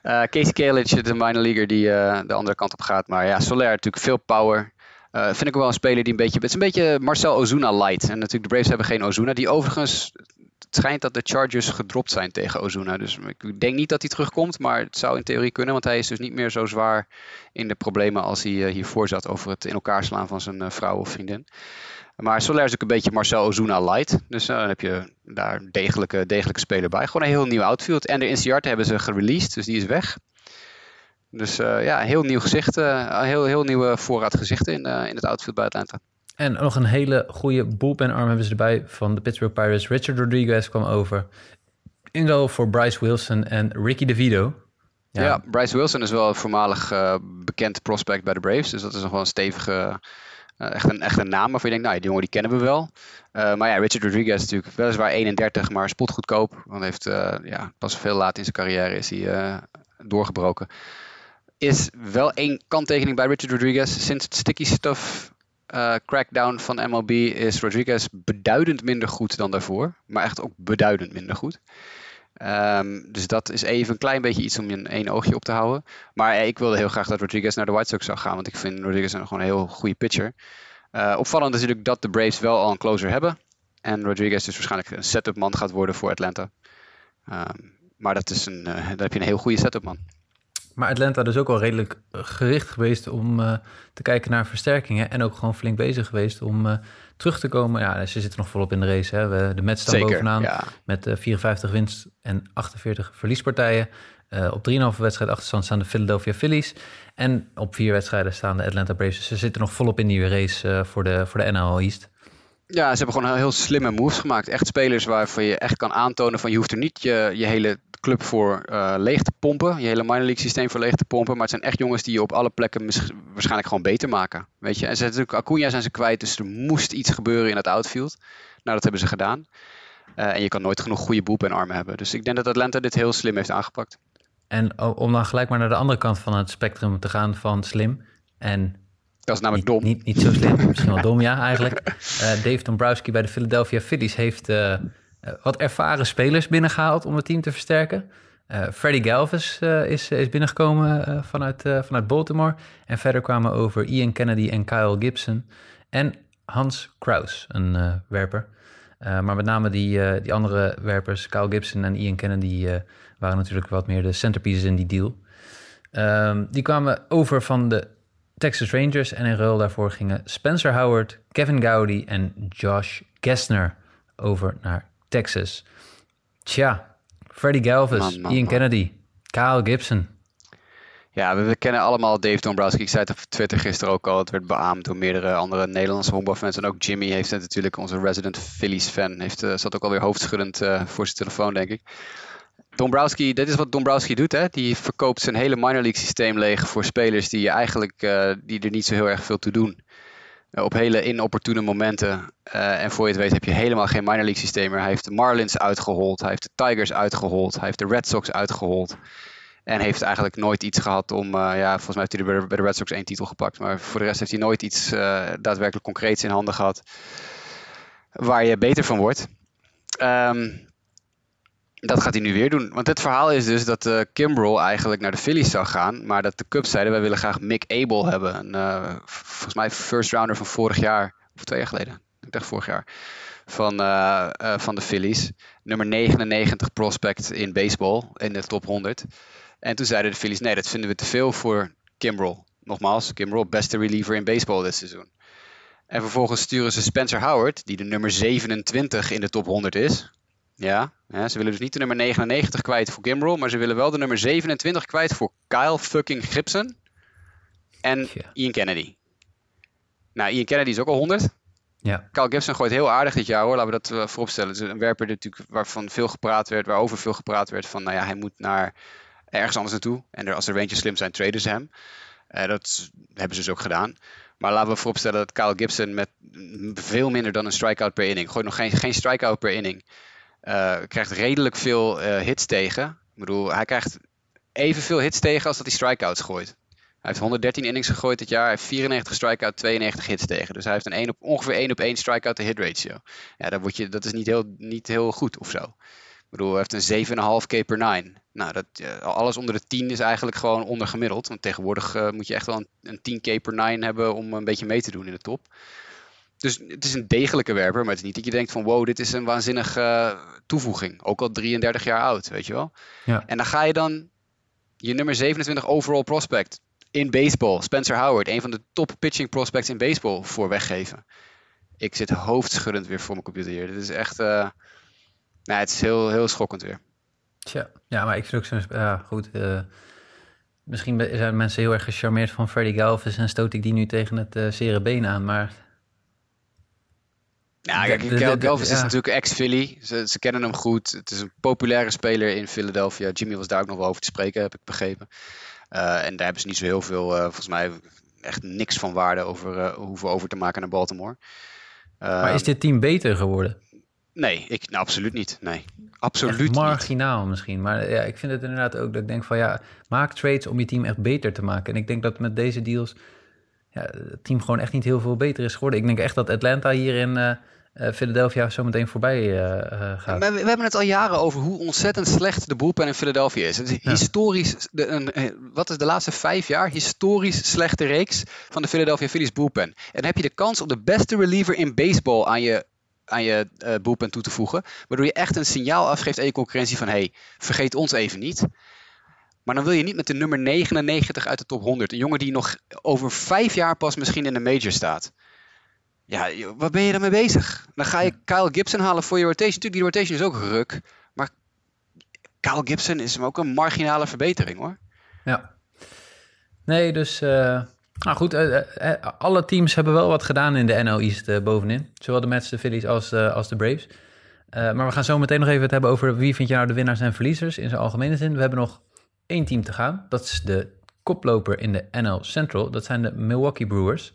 Casey Kalich, de minor leaguer die de andere kant op gaat. Maar ja, Soler natuurlijk veel power. vind ik wel een speler die een beetje... Het is een beetje Marcel Ozuna light. En natuurlijk de Braves hebben geen Ozuna. Die overigens het schijnt dat de Chargers gedropt zijn tegen Ozuna. Dus ik denk niet dat hij terugkomt, maar het zou in theorie kunnen. Want hij is dus niet meer zo zwaar in de problemen als hij uh, hiervoor zat over het in elkaar slaan van zijn uh, vrouw of vriendin. Maar Soler is ook een beetje Marcel Ozuna light. Dus uh, dan heb je daar degelijke, degelijke speler bij. Gewoon een heel nieuw outfield. En de Inciarte hebben ze gereleased, dus die is weg. Dus ja, heel nieuw gezicht. heel, heel nieuwe voorraad gezichten in, in het outfield bij. En nog een hele goede bullpen-arm hebben ze erbij van de Pittsburgh Pirates. Richard Rodriguez kwam over. In voor Bryce Wilson en Ricky DeVito. Ja. ja, Bryce Wilson is wel een voormalig uh, bekend prospect bij de Braves. Dus dat is nog wel een stevige, uh, echt, een, echt een naam waarvan je denkt, nou, die jongen die kennen we wel. Uh, maar ja, Richard Rodriguez is natuurlijk weliswaar 31, maar spotgoedkoop. Want heeft ja, pas veel laat in zijn carrière is hij doorgebroken. Is wel één kanttekening bij Richard Rodriguez. Sinds het sticky stuff uh, crackdown van MLB is Rodriguez beduidend minder goed dan daarvoor. Maar echt ook beduidend minder goed. Um, dus dat is even een klein beetje iets om je één oogje op te houden. Maar eh, ik wilde heel graag dat Rodriguez naar de White Sox zou gaan. Want ik vind Rodriguez een, gewoon een heel goede pitcher. Uh, opvallend is natuurlijk dat de Braves wel al een closer hebben. En Rodriguez dus waarschijnlijk een setup man gaat worden voor Atlanta. Um, maar dat is een, daar heb je een heel goede setup man. Maar Atlanta is ook wel redelijk gericht geweest om uh, te kijken naar versterkingen. En ook gewoon flink bezig geweest om uh, terug te komen. Ja, ze zitten nog volop in de race. Hè. We, de Mets staan Zeker, bovenaan ja. met uh, 54 winst en 48 verliespartijen. Op 3,5 wedstrijd achterstand staan de Philadelphia Phillies. En op vier wedstrijden staan de Atlanta Braves. Dus ze zitten nog volop in die race voor, de, voor de NL East. Ja, ze hebben gewoon heel slimme moves gemaakt. Echt spelers waarvan je echt kan aantonen van je hoeft er niet je, je hele club voor uh, leeg te pompen. Je hele minor league systeem voor leeg te pompen. Maar het zijn echt jongens die je op alle plekken waarschijnlijk gewoon beter maken. Weet je? En ze natuurlijk Acuna zijn ze kwijt, dus er moest iets gebeuren in het outfield. Nou, dat hebben ze gedaan. Uh, en je kan nooit genoeg goede boep en armen hebben. Dus ik denk dat Atlanta dit heel slim heeft aangepakt. En om dan gelijk maar naar de andere kant van het spectrum te gaan van slim en dat is namelijk dom. Niet, niet zo slim, misschien wel dom, ja, eigenlijk. Uh, Dave Dombrowski bij de Philadelphia Phillies heeft uh, wat ervaren spelers binnengehaald om het team te versterken. Uh, Freddie Galvis is, is binnengekomen vanuit, vanuit Baltimore. En verder kwamen over Ian Kennedy en Kyle Gibson. En Hans Kraus, een werper. maar met name die, die andere werpers, Kyle Gibson en Ian Kennedy, waren natuurlijk wat meer de centerpieces in die deal. Um, die kwamen over van de Texas Rangers. En in ruil daarvoor gingen Spencer Howard, Kevin Gowdy en Josh Kessner over naar Texas. Tja, Freddie Galvis, Ian Kennedy, Kyle Gibson. Ja, we, kennen allemaal Dave Dombrowski. Ik zei het op Twitter gisteren ook al. Het werd beaamd door meerdere andere Nederlandse honkbalfans. En ook Jimmy heeft het natuurlijk, onze resident Phillies fan, heeft, uh, zat ook alweer hoofdschuddend uh, voor zijn telefoon, denk ik. Dombrowski, dit is wat Dombrowski doet. Hè? Die verkoopt zijn hele minor league systeem leeg voor spelers die, eigenlijk, uh, die er niet zo heel erg veel toe doen. Uh, op hele inopportune momenten. Uh, en voor je het weet heb je helemaal geen minor league systeem meer. Hij heeft de Marlins uitgehold. Hij heeft de Tigers uitgehold. Hij heeft de Red Sox uitgehold. En heeft eigenlijk nooit iets gehad om. ja, volgens mij heeft hij bij de Red Sox één titel gepakt. Maar voor de rest heeft hij nooit iets daadwerkelijk concreets in handen gehad. Waar je beter van wordt. Um, dat gaat hij nu weer doen. Want het verhaal is dus dat uh, Kimbrel eigenlijk naar de Phillies zou gaan. Maar dat de Cubs zeiden, wij willen graag Mick Abel hebben. Een, uh, volgens mij first rounder van vorig jaar. Of twee jaar geleden. Ik dacht vorig jaar. Van, uh, van de Phillies. Nummer 99 prospect in baseball. In de top 100. En toen zeiden de Phillies, nee dat vinden we te veel voor Kimbrel. Nogmaals, Kimbrel beste reliever in baseball dit seizoen. En vervolgens sturen ze Spencer Howard, die de nummer 27 in de top 100 is Ja, ja, ze willen dus niet de nummer 99 kwijt voor Gimbrel, maar ze willen wel de nummer 27 kwijt voor Kyle fucking Gibson en Ian Kennedy. Nou, Ian Kennedy is ook al 100. Ja. Kyle Gibson gooit heel aardig dit jaar hoor, laten we dat uh, vooropstellen. Het is een werper natuurlijk waarvan veel gepraat werd, waarover veel gepraat werd van, nou ja, hij moet naar ergens anders naartoe. En er, als er eentje slim zijn, traden ze hem. Uh, dat hebben ze dus ook gedaan. Maar laten we vooropstellen dat Kyle Gibson met veel minder dan een strikeout per inning, gooit nog geen, geen strikeout per inning, uh, krijgt redelijk veel uh, hits tegen. Ik bedoel, hij krijgt evenveel hits tegen als dat hij strikeouts gooit. Hij heeft 113 innings gegooid dit jaar. Hij heeft 94 strikeout, 92 hits tegen. Dus hij heeft een 1 op, ongeveer 1 op 1 strikeout to hit ratio. Ja, dat, word je, dat is niet heel, niet heel goed of zo. Ik bedoel, hij heeft een 7,5 K per 9. Nou, dat, alles onder de 10 is eigenlijk gewoon ondergemiddeld. Want tegenwoordig uh, moet je echt wel een, een 10 K per 9 hebben om een beetje mee te doen in de top. Dus het is een degelijke werper, maar het is niet dat je denkt van wow, dit is een waanzinnige uh, toevoeging. Ook al 33 jaar oud, weet je wel. Ja. En dan ga je dan je nummer 27 overall prospect in baseball, Spencer Howard, een van de top pitching prospects in baseball, voor weggeven. Ik zit hoofdschuddend weer voor mijn computer hier. Dit is echt, uh, nou, het is heel, heel schokkend weer. Tja, ja, maar ik vind ook zo, ja, goed. Uh, misschien zijn mensen heel erg gecharmeerd van Freddy Galvis en stoot ik die nu tegen het uh, zere been aan, maar ja, kijk, ja. is natuurlijk ex-Philly. Ze, ze, kennen hem goed. Het is een populaire speler in Philadelphia. Jimmy was daar ook nog wel over te spreken, heb ik begrepen. Uh, en daar hebben ze niet zo heel veel, uh, volgens mij echt niks van waarde over uh, hoeven over te maken naar Baltimore. maar is dit team beter geworden? Nee, ik, nou, absoluut niet. Nee, absoluut echt marginaal niet. misschien. Maar ja, ik vind het inderdaad ook dat ik denk van ja, maak trades om je team echt beter te maken. En ik denk dat met deze deals ja, het team gewoon echt niet heel veel beter is geworden. Ik denk echt dat Atlanta hier in uh, uh, Philadelphia zometeen voorbij uh, gaat. We, we, hebben het al jaren over hoe ontzettend slecht de bullpen in Philadelphia is. Het is ja. historisch, de, een, wat is de laatste vijf jaar, historisch slechte reeks van de Philadelphia Phillies bullpen. En dan heb je de kans om de beste reliever in baseball aan je aan je uh, toe te voegen. Waardoor je echt een signaal afgeeft aan je concurrentie van... hey, vergeet ons even niet. Maar dan wil je niet met de nummer 99 uit de top 100. Een jongen die nog over vijf jaar pas misschien in de major staat. Ja, waar ben je dan mee bezig? Dan ga je Kyle Gibson halen voor je rotation. Natuurlijk, die rotation is ook ruk. Maar Kyle Gibson is hem ook een marginale verbetering hoor. Ja. Nee, dus... Uh... Nou goed, uh, uh, alle teams hebben wel wat gedaan in de NL East bovenin. Zowel de Mets, de Phillies als, als de Braves. maar we gaan zo meteen nog even het hebben over wie vind je nou de winnaars en verliezers in zijn algemene zin. We hebben nog één team te gaan. Dat is de koploper in de NL Central. Dat zijn de Milwaukee Brewers.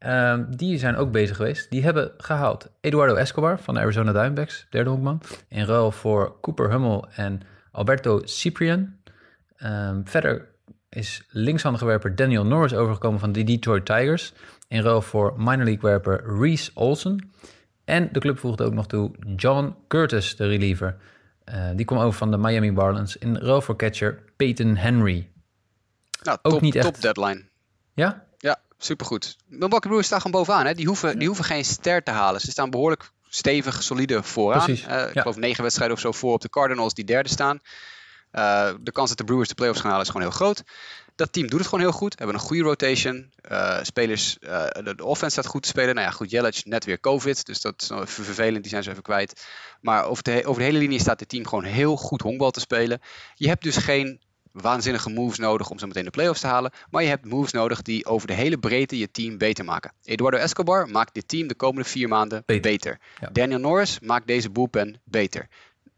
Uh, die zijn ook bezig geweest. Die hebben gehaald Eduardo Escobar van de Arizona Diamondbacks, derde honkman. In ruil voor Cooper Hummel en Alberto Ciprian. Um, verder is linkshandige werper Daniel Norris overgekomen van de Detroit Tigers. In ruil voor minor league werper Reese Olsen. En de club voegde ook nog toe John Curtis, de reliever. Uh, die kwam over van de Miami Marlins in ruil voor catcher Peyton Henry. Nou, top, ook niet echt... top deadline. Ja? Ja, supergoed. Milwaukee Brewers staan gewoon bovenaan. Hè? Die, hoeven, ja. die hoeven geen ster te halen. Ze staan behoorlijk stevig, solide vooraan. Uh, ik ja. geloof negen wedstrijden of zo voor op de Cardinals die derde staan. Uh, de kans dat de Brewers de playoffs gaan halen is gewoon heel groot. Dat team doet het gewoon heel goed. Hebben een goede rotation. Uh, spelers, uh, de, de, offense staat goed te spelen. Nou ja, goed, Jelic net weer COVID. Dus dat is even vervelend. Die zijn ze even kwijt. Maar over de, over de hele linie staat dit team gewoon heel goed honkbal te spelen. Je hebt dus geen waanzinnige moves nodig om zo meteen de playoffs te halen. Maar je hebt moves nodig die over de hele breedte je team beter maken. Eduardo Escobar maakt dit team de komende vier maanden beter. beter. Ja. Daniel Norris maakt deze bullpen beter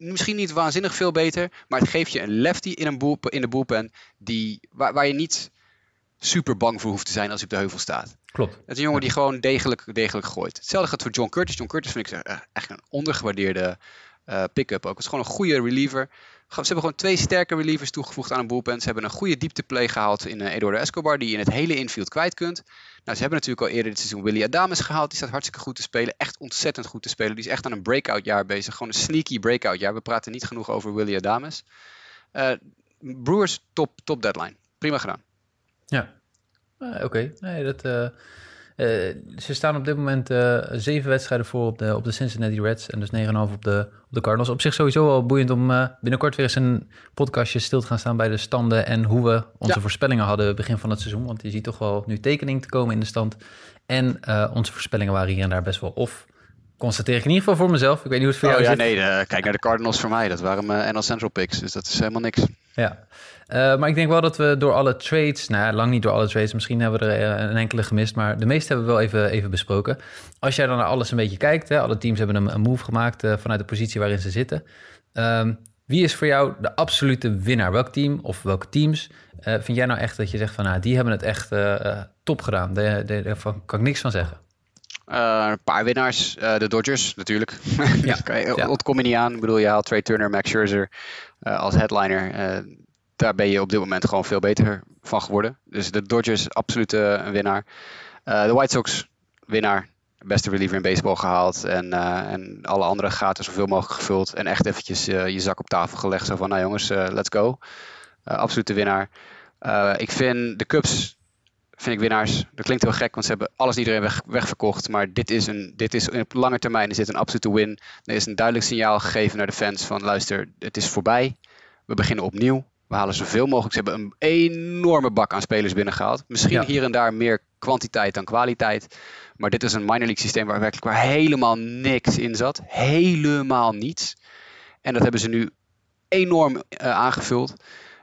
misschien niet waanzinnig veel beter, maar het geeft je een lefty in, een boel, in de bullpen die, waar, waar je niet super bang voor hoeft te zijn als hij op de heuvel staat. Klopt. Het is een jongen die gewoon degelijk, degelijk gooit. Hetzelfde gaat voor John Curtis. John Curtis vind ik echt een ondergewaardeerde uh, pick-up ook. Het is gewoon een goede reliever. Ze hebben gewoon twee sterke relievers toegevoegd aan een bullpen. Ze hebben een goede diepteplay gehaald in uh, Eduardo Escobar, die je in het hele infield kwijt kunt. Nou, ze hebben natuurlijk al eerder dit seizoen Willy Adames gehaald. Die staat hartstikke goed te spelen. Echt ontzettend goed te spelen. Die is echt aan een breakout jaar bezig. Gewoon een sneaky breakout jaar. We praten niet genoeg over Willy Adames. Uh, Brewers top, top deadline. Prima gedaan. Ja, uh, oké. Nee, dat... Uh, ze staan op dit moment uh, zeven wedstrijden voor op de, op de Cincinnati Reds en dus 9,5 op de, op de Cardinals. Op zich sowieso wel boeiend om uh, binnenkort weer eens een podcastje stil te gaan staan bij de standen en hoe we onze ja. voorspellingen hadden begin van het seizoen. Want je ziet toch wel nu tekening te komen in de stand. En onze voorspellingen waren hier en daar best wel off. Constateer ik in ieder geval voor mezelf. Ik weet niet hoe het voor oh, jou ja, zit. nee, uh, kijk naar de Cardinals voor mij. Dat waren mijn NL Central picks, dus dat is helemaal niks. Ja, uh, maar ik denk wel dat we door alle trades, nou lang niet door alle trades, misschien hebben we er een enkele gemist, maar de meeste hebben we wel even, even besproken. Als jij dan naar alles een beetje kijkt, hè, alle teams hebben een, een move gemaakt uh, vanuit de positie waarin ze zitten. Um, wie is voor jou de absolute winnaar? Welk team of welke teams uh, vind jij nou echt dat je zegt van, nou, die hebben het echt top gedaan? Daar, daar kan ik niks van zeggen. Uh, een paar winnaars. Uh, de Dodgers natuurlijk. Ja. ja. Ontkom je niet aan. Ik bedoel, je haalt Trey Turner, Max Scherzer uh, als headliner. daar ben je op dit moment gewoon veel beter van geworden. Dus de Dodgers absoluut een winnaar. de White Sox winnaar. Beste reliever in baseball gehaald. En, en alle andere gaten zoveel mogelijk gevuld. En echt eventjes je zak op tafel gelegd. Zo van, nou jongens, let's go. absolute winnaar. ik vind de Cubs vind ik winnaars. Dat klinkt heel gek, want ze hebben alles iedereen weg, wegverkocht. Maar dit is, een, dit is op lange termijn is dit een absolute win. Er is een duidelijk signaal gegeven naar de fans van luister, het is voorbij. We beginnen opnieuw. We halen zoveel mogelijk. Ze hebben een enorme bak aan spelers binnengehaald. Misschien Ja. hier en daar meer kwantiteit dan kwaliteit. Maar dit is een minor league systeem waar werkelijk waar helemaal niks in zat. Helemaal niets. En dat hebben ze nu enorm eh, aangevuld.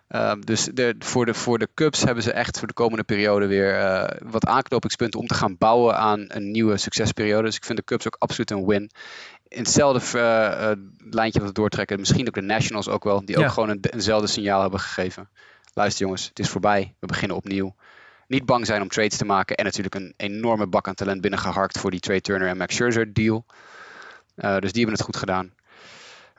Uh, dus de, voor, de, voor de Cubs hebben ze echt voor de komende periode weer uh, wat aanknopingspunten om te gaan bouwen aan een nieuwe succesperiode. Dus ik vind de Cubs ook absoluut een win. In hetzelfde uh, lijntje wat we doortrekken, misschien ook de Nationals ook wel, die Ja. ook gewoon een, eenzelfde signaal hebben gegeven. Luister jongens, het is voorbij, we beginnen opnieuw. Niet bang zijn om trades te maken en natuurlijk een enorme bak aan talent binnengeharkt voor die Trey Turner en Max Scherzer deal. Dus die hebben het goed gedaan.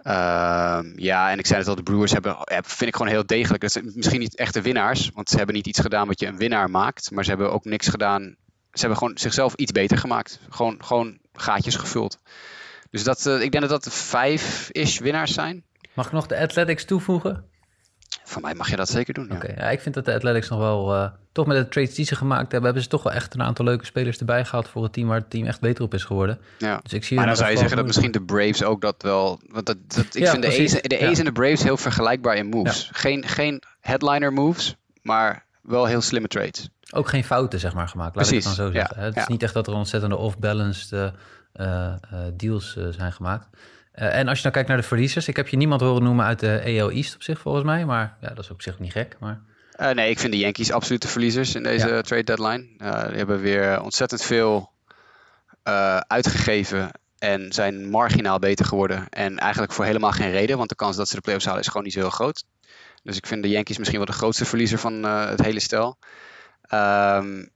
Uh, ja, en ik zei het al, de Brewers hebben, vind ik gewoon heel degelijk. Dat zijn misschien niet echte winnaars, want ze hebben niet iets gedaan wat je een winnaar maakt. Maar ze hebben ook niks gedaan. Ze hebben gewoon zichzelf iets beter gemaakt. Gewoon, gewoon gaatjes gevuld. Dus dat, uh, ik denk dat dat vijf-ish winnaars zijn. Mag ik nog de Athletics toevoegen? Van mij mag je dat zeker doen. Ja. Oké, okay, ja, ik vind dat de Athletics nog wel, uh, toch met de trades die ze gemaakt hebben, hebben ze toch wel echt een aantal leuke spelers erbij gehaald voor het team waar het team echt beter op is geworden. Ja. Dus ik zie maar dan zou je zeggen dat misschien de Braves ook dat wel. Want dat, dat, ik Ja, vind de A's, precies. de. A's en de Braves heel vergelijkbaar in moves. Geen, geen headliner moves, maar wel heel slimme trades. ook geen fouten zeg maar gemaakt, laat ik het dan Precies, zo ja, zeggen. Het is ja. niet echt dat er ontzettende off-balanced eh, eh, eh, deals eh, zijn gemaakt. Eh, en als je nou kijkt naar de verliezers, ik heb je niemand horen noemen uit de AL East op zich volgens mij, maar ja, dat is op zich niet gek. Maar Uh, nee, ik vind de Yankees absoluut de verliezers in deze Ja. trade deadline. Uh, die hebben weer ontzettend veel uh, uitgegeven en zijn marginaal beter geworden. En eigenlijk voor helemaal geen reden, want de kans dat ze de playoffs halen is gewoon niet zo heel groot. Dus ik vind de Yankees misschien wel de grootste verliezer van het hele stel. Um,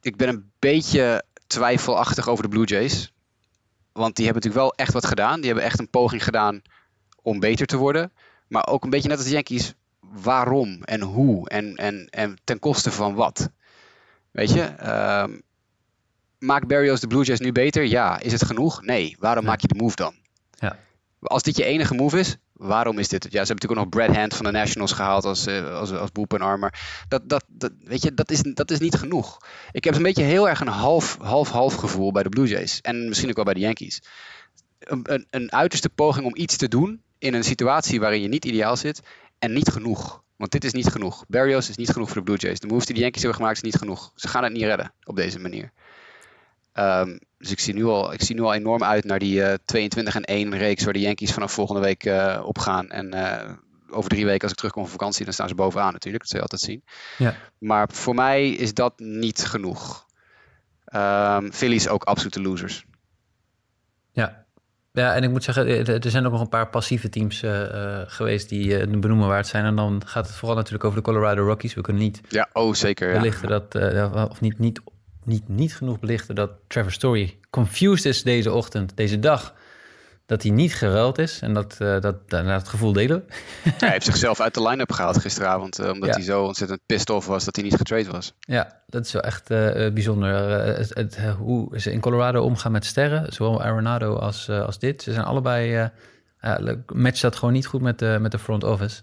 ik ben een beetje twijfelachtig over de Blue Jays. Want die hebben natuurlijk wel echt wat gedaan. Die hebben echt een poging gedaan om beter te worden. Maar ook een beetje net als de Yankees waarom en hoe en, en, en ten koste van wat. Weet je, um, maakt Barrios de Blue Jays nu beter? Ja. Is het genoeg? Nee. Waarom Ja. maak je de move dan? Ja. Als dit je enige move is, waarom is dit? Ja, ze hebben natuurlijk ook nog Brad Hand van de Nationals gehaald als, uh, als, als bullpen arm. Dat, dat, dat, weet je, dat, is, dat is niet genoeg. Ik heb een beetje heel erg een half-half-half gevoel bij de Blue Jays. En misschien ook wel bij de Yankees. Een, een, een uiterste poging om iets te doen in een situatie waarin je niet ideaal zit. En niet genoeg. Want dit is niet genoeg. Barrios is niet genoeg voor de Blue Jays. De moves die de Yankees hebben gemaakt is niet genoeg. Ze gaan het niet redden op deze manier. Um, dus ik zie, nu al, ik zie nu al enorm uit naar die uh, 22 en 1 reeks waar de Yankees vanaf volgende week uh, opgaan. En uh, over drie weken als ik terugkom van vakantie, dan staan ze bovenaan natuurlijk. Dat zul je altijd zien. Ja. Maar voor mij is dat niet genoeg. Um, Phillies ook absolute losers. Ja. Ja, en ik moet zeggen, eh, er zijn ook nog een paar passieve teams geweest die benoemen waard zijn. En dan gaat het vooral natuurlijk over de Colorado Rockies. We kunnen niet ja, oh, zeker, belichten ja. dat, of niet, niet, niet, niet genoeg belichten dat Trevor Story confused is deze ochtend, deze dag. Dat hij niet geruild is. En dat, dat, dat, dat gevoel delen hij heeft zichzelf uit de line-up gehaald gisteravond. omdat ja. hij zo ontzettend pissed off was dat hij niet getrade was. Ja, dat is wel echt uh, bijzonder. Uh, het, het, uh, hoe ze in Colorado omgaan met sterren, zowel Arenado als, als dit. Ze zijn allebei, matcht dat gewoon niet goed met de, met de front office.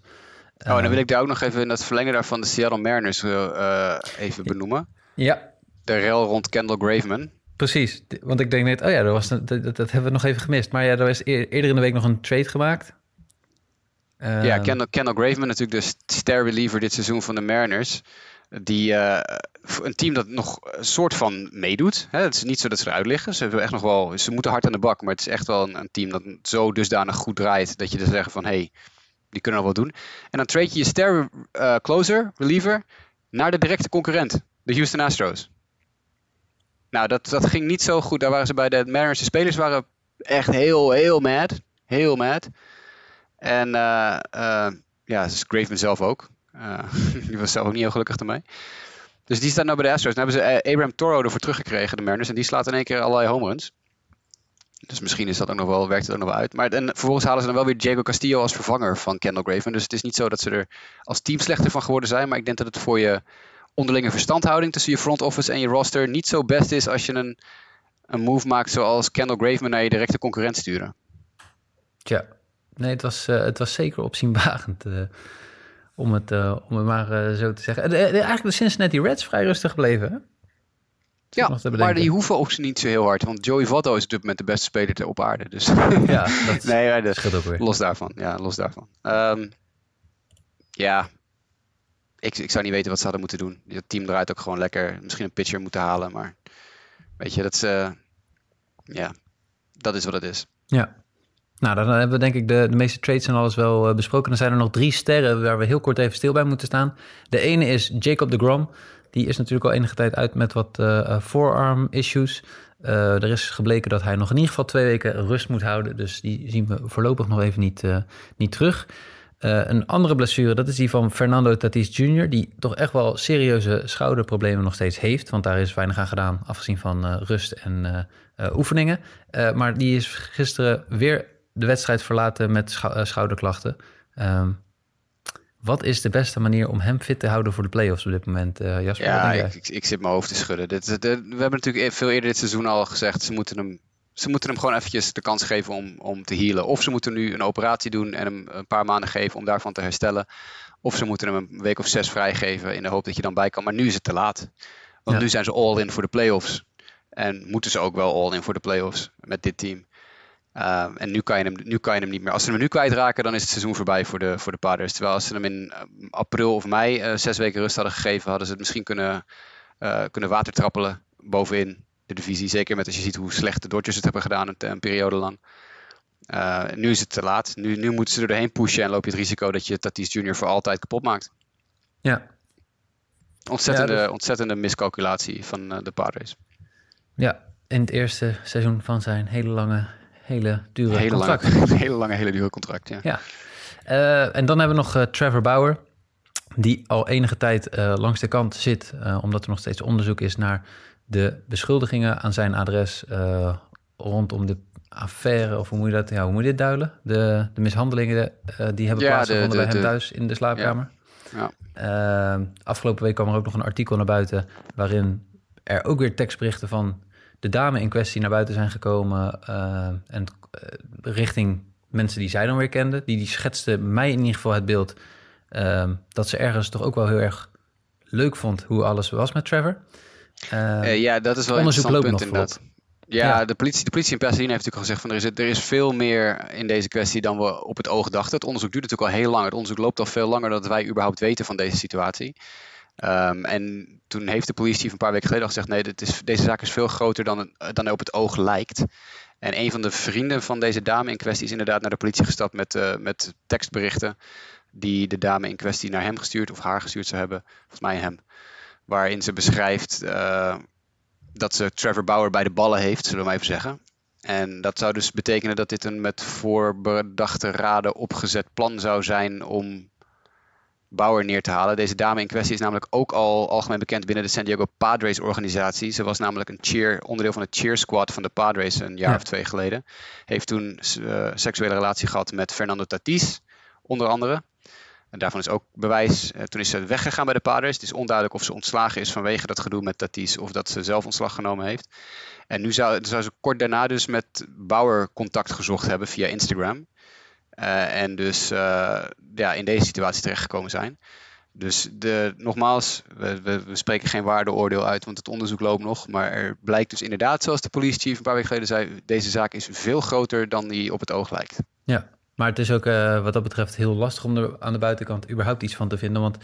oh, en dan wil ik daar ook nog even in dat verlengen daarvan de Seattle Mariners even benoemen. Ja. De rel rond Kendall Graveman. Precies, want ik denk net, oh ja, dat, was, dat, dat, dat hebben we nog even gemist. Maar ja, er was eerder in de week nog een trade gemaakt. Uh, ja, Kendall, Kendall Graveman natuurlijk de ster reliever dit seizoen van de Mariners. die, een team dat nog een soort van meedoet. Hè? Het is niet zo dat ze eruit liggen. Ze, hebben echt nog wel, ze moeten hard aan de bak, maar het is echt wel een, een team dat zo dusdanig goed draait dat je er zeggen van hé, hey, die kunnen al wel doen. En dan trade je je ster closer, reliever, naar de directe concurrent, de Houston Astros. Nou, dat, dat ging niet zo goed. Daar waren ze bij de Mariners. De spelers waren echt heel, heel mad. Heel mad. En uh, uh, ja, Graveman zelf ook. Uh, die was zelf ook niet heel gelukkig ermee. Dus die staat nou bij de Astros. Dan hebben ze Abraham Toro ervoor teruggekregen, de Mariners. En die slaat in één keer allerlei home runs. Dus misschien is dat ook nog wel, werkt het ook nog wel uit. Maar en vervolgens halen ze dan wel weer Diego Castillo als vervanger van Kendall Graveman. Dus het is niet zo dat ze er als team slechter van geworden zijn. Maar ik denk dat het voor je onderlinge verstandhouding tussen je front office en je roster niet zo best is als je een, een move maakt zoals Kendall Graveman naar je directe concurrent sturen. Tja, nee, het was, uh, het was zeker opzienbarend. Uh, om, het, uh, om het maar zo te zeggen. eigenlijk de Cincinnati Reds vrij rustig gebleven. Hè? Ja, maar die hoeven ook niet zo heel hard. Want Joey Votto is op dit moment de beste speler op aarde. Dus ja, dat nee, dus, ook weer. Los daarvan. Ja, los daarvan. Um, ja, ik, ik zou niet weten wat ze hadden moeten doen. Het team draait ook gewoon lekker. Misschien een pitcher moeten halen. Maar weet je, dat is, uh, ja, dat is wat het is. Ja. Nou, dan hebben we denk ik de, de meeste trades en alles wel uh, besproken. Dan zijn er nog drie sterren waar we heel kort even stil bij moeten staan. De ene is Jacob de Grom. Die is natuurlijk al enige tijd uit met wat uh, forearm issues. er is gebleken dat hij nog in ieder geval twee weken rust moet houden. Dus die zien we voorlopig nog even niet, niet terug. Uh, een andere blessure, dat is die van Fernando Tatis Jr., die toch echt wel serieuze schouderproblemen nog steeds heeft. Want daar is weinig aan gedaan, afgezien van uh, rust en uh, oefeningen. maar die is gisteren weer de wedstrijd verlaten met schou schouderklachten. Um, wat is de beste manier om hem fit te houden voor de playoffs op dit moment, Jasper? Ja, ik, ik, ik, zit mijn hoofd te schudden. Dit, we hebben natuurlijk veel eerder dit seizoen al gezegd, ze moeten hem ze moeten hem gewoon eventjes de kans geven om, om te healen. Of ze moeten nu een operatie doen en hem een paar maanden geven om daarvan te herstellen. Of ze moeten hem een week of zes vrijgeven in de hoop dat je dan bij kan. Maar nu is het te laat. Want nu zijn ze all in voor de playoffs. En moeten ze ook wel all in voor de playoffs met dit team. Uh, en nu kan, je hem, nu kan je hem niet meer. Als ze hem nu kwijtraken, dan is het seizoen voorbij voor de, voor de Padres. Terwijl als ze hem in eh, april of mei uh, zes weken rust hadden gegeven, hadden ze het misschien kunnen, uh, kunnen watertrappelen bovenin de divisie. Zeker met als je ziet hoe slecht de Dodgers het hebben gedaan een, een periode lang. Uh, nu is het te laat. Nu, nu moeten ze er doorheen pushen en loop je het risico dat je Tatis Jr. voor altijd kapot maakt. Ja. Ontzettende, ja, ontzettende miscalculatie van uh, de Padres. Ja, in het eerste seizoen van zijn hele lange, hele dure hele contract. Lange, hele lange, hele dure contract, ja. ja. Uh, en dan hebben we nog Trevor Bauer, die al enige tijd langs de kant zit, omdat er nog steeds onderzoek is naar de beschuldigingen aan zijn adres uh, rondom de affaire, of hoe moet je dat, ja, hoe moet je dit duiden? De, de mishandelingen uh, die hebben ja, plaatsgevonden bij hem thuis in de slaapkamer. Ja. ja. Uh, afgelopen week kwam er ook nog een artikel naar buiten waarin er ook weer tekstberichten van de dame in kwestie naar buiten zijn gekomen en richting mensen die zij dan weer kende. Die, die schetste mij in ieder geval het beeld dat ze ergens toch ook wel heel erg leuk vond hoe alles was met Trevor. Uh, ja, dat is wel een interessant punt inderdaad. Ja, De, politie, de politie in Pasadena heeft natuurlijk al gezegd van er is, er is veel meer in deze kwestie dan we op het oog dachten. Het onderzoek duurt natuurlijk al heel lang. Het onderzoek loopt al veel langer dan wij überhaupt weten van deze situatie. Um, en toen heeft de politie een paar weken geleden al gezegd: nee, dit is, deze zaak is veel groter dan, dan op het oog lijkt. En een van de vrienden van deze dame in kwestie is inderdaad naar de politie gestapt met, uh, met tekstberichten. Die de dame in kwestie naar hem gestuurd of haar gestuurd zou hebben. Volgens mij hem waarin ze beschrijft uh, dat ze Trevor Bauer bij de ballen heeft, zullen we maar even zeggen. En dat zou dus betekenen dat dit een met voorbedachte raden opgezet plan zou zijn om Bauer neer te halen. Deze dame in kwestie is namelijk ook al algemeen bekend binnen de San Diego Padres organisatie. Ze was namelijk een cheer, onderdeel van het cheer squad van de Padres een jaar of twee geleden. Heeft toen uh, seksuele relatie gehad met Fernando Tatis, onder andere. En daarvan is ook bewijs. Uh, toen is ze weggegaan bij de Padres. Het is onduidelijk of ze ontslagen is vanwege dat gedoe met Tatis of dat ze zelf ontslag genomen heeft. En nu zou, zou ze kort daarna dus met Bauer contact gezocht hebben via Instagram. Uh, en dus uh, ja, in deze situatie terechtgekomen zijn. Dus de, nogmaals, we, we, spreken geen waardeoordeel uit, want het onderzoek loopt nog. Maar er blijkt dus inderdaad, zoals de police chief een paar weken geleden zei, deze zaak is veel groter dan die op het oog lijkt. Ja, maar het is ook uh, wat dat betreft heel lastig om er aan de buitenkant überhaupt iets van te vinden. Want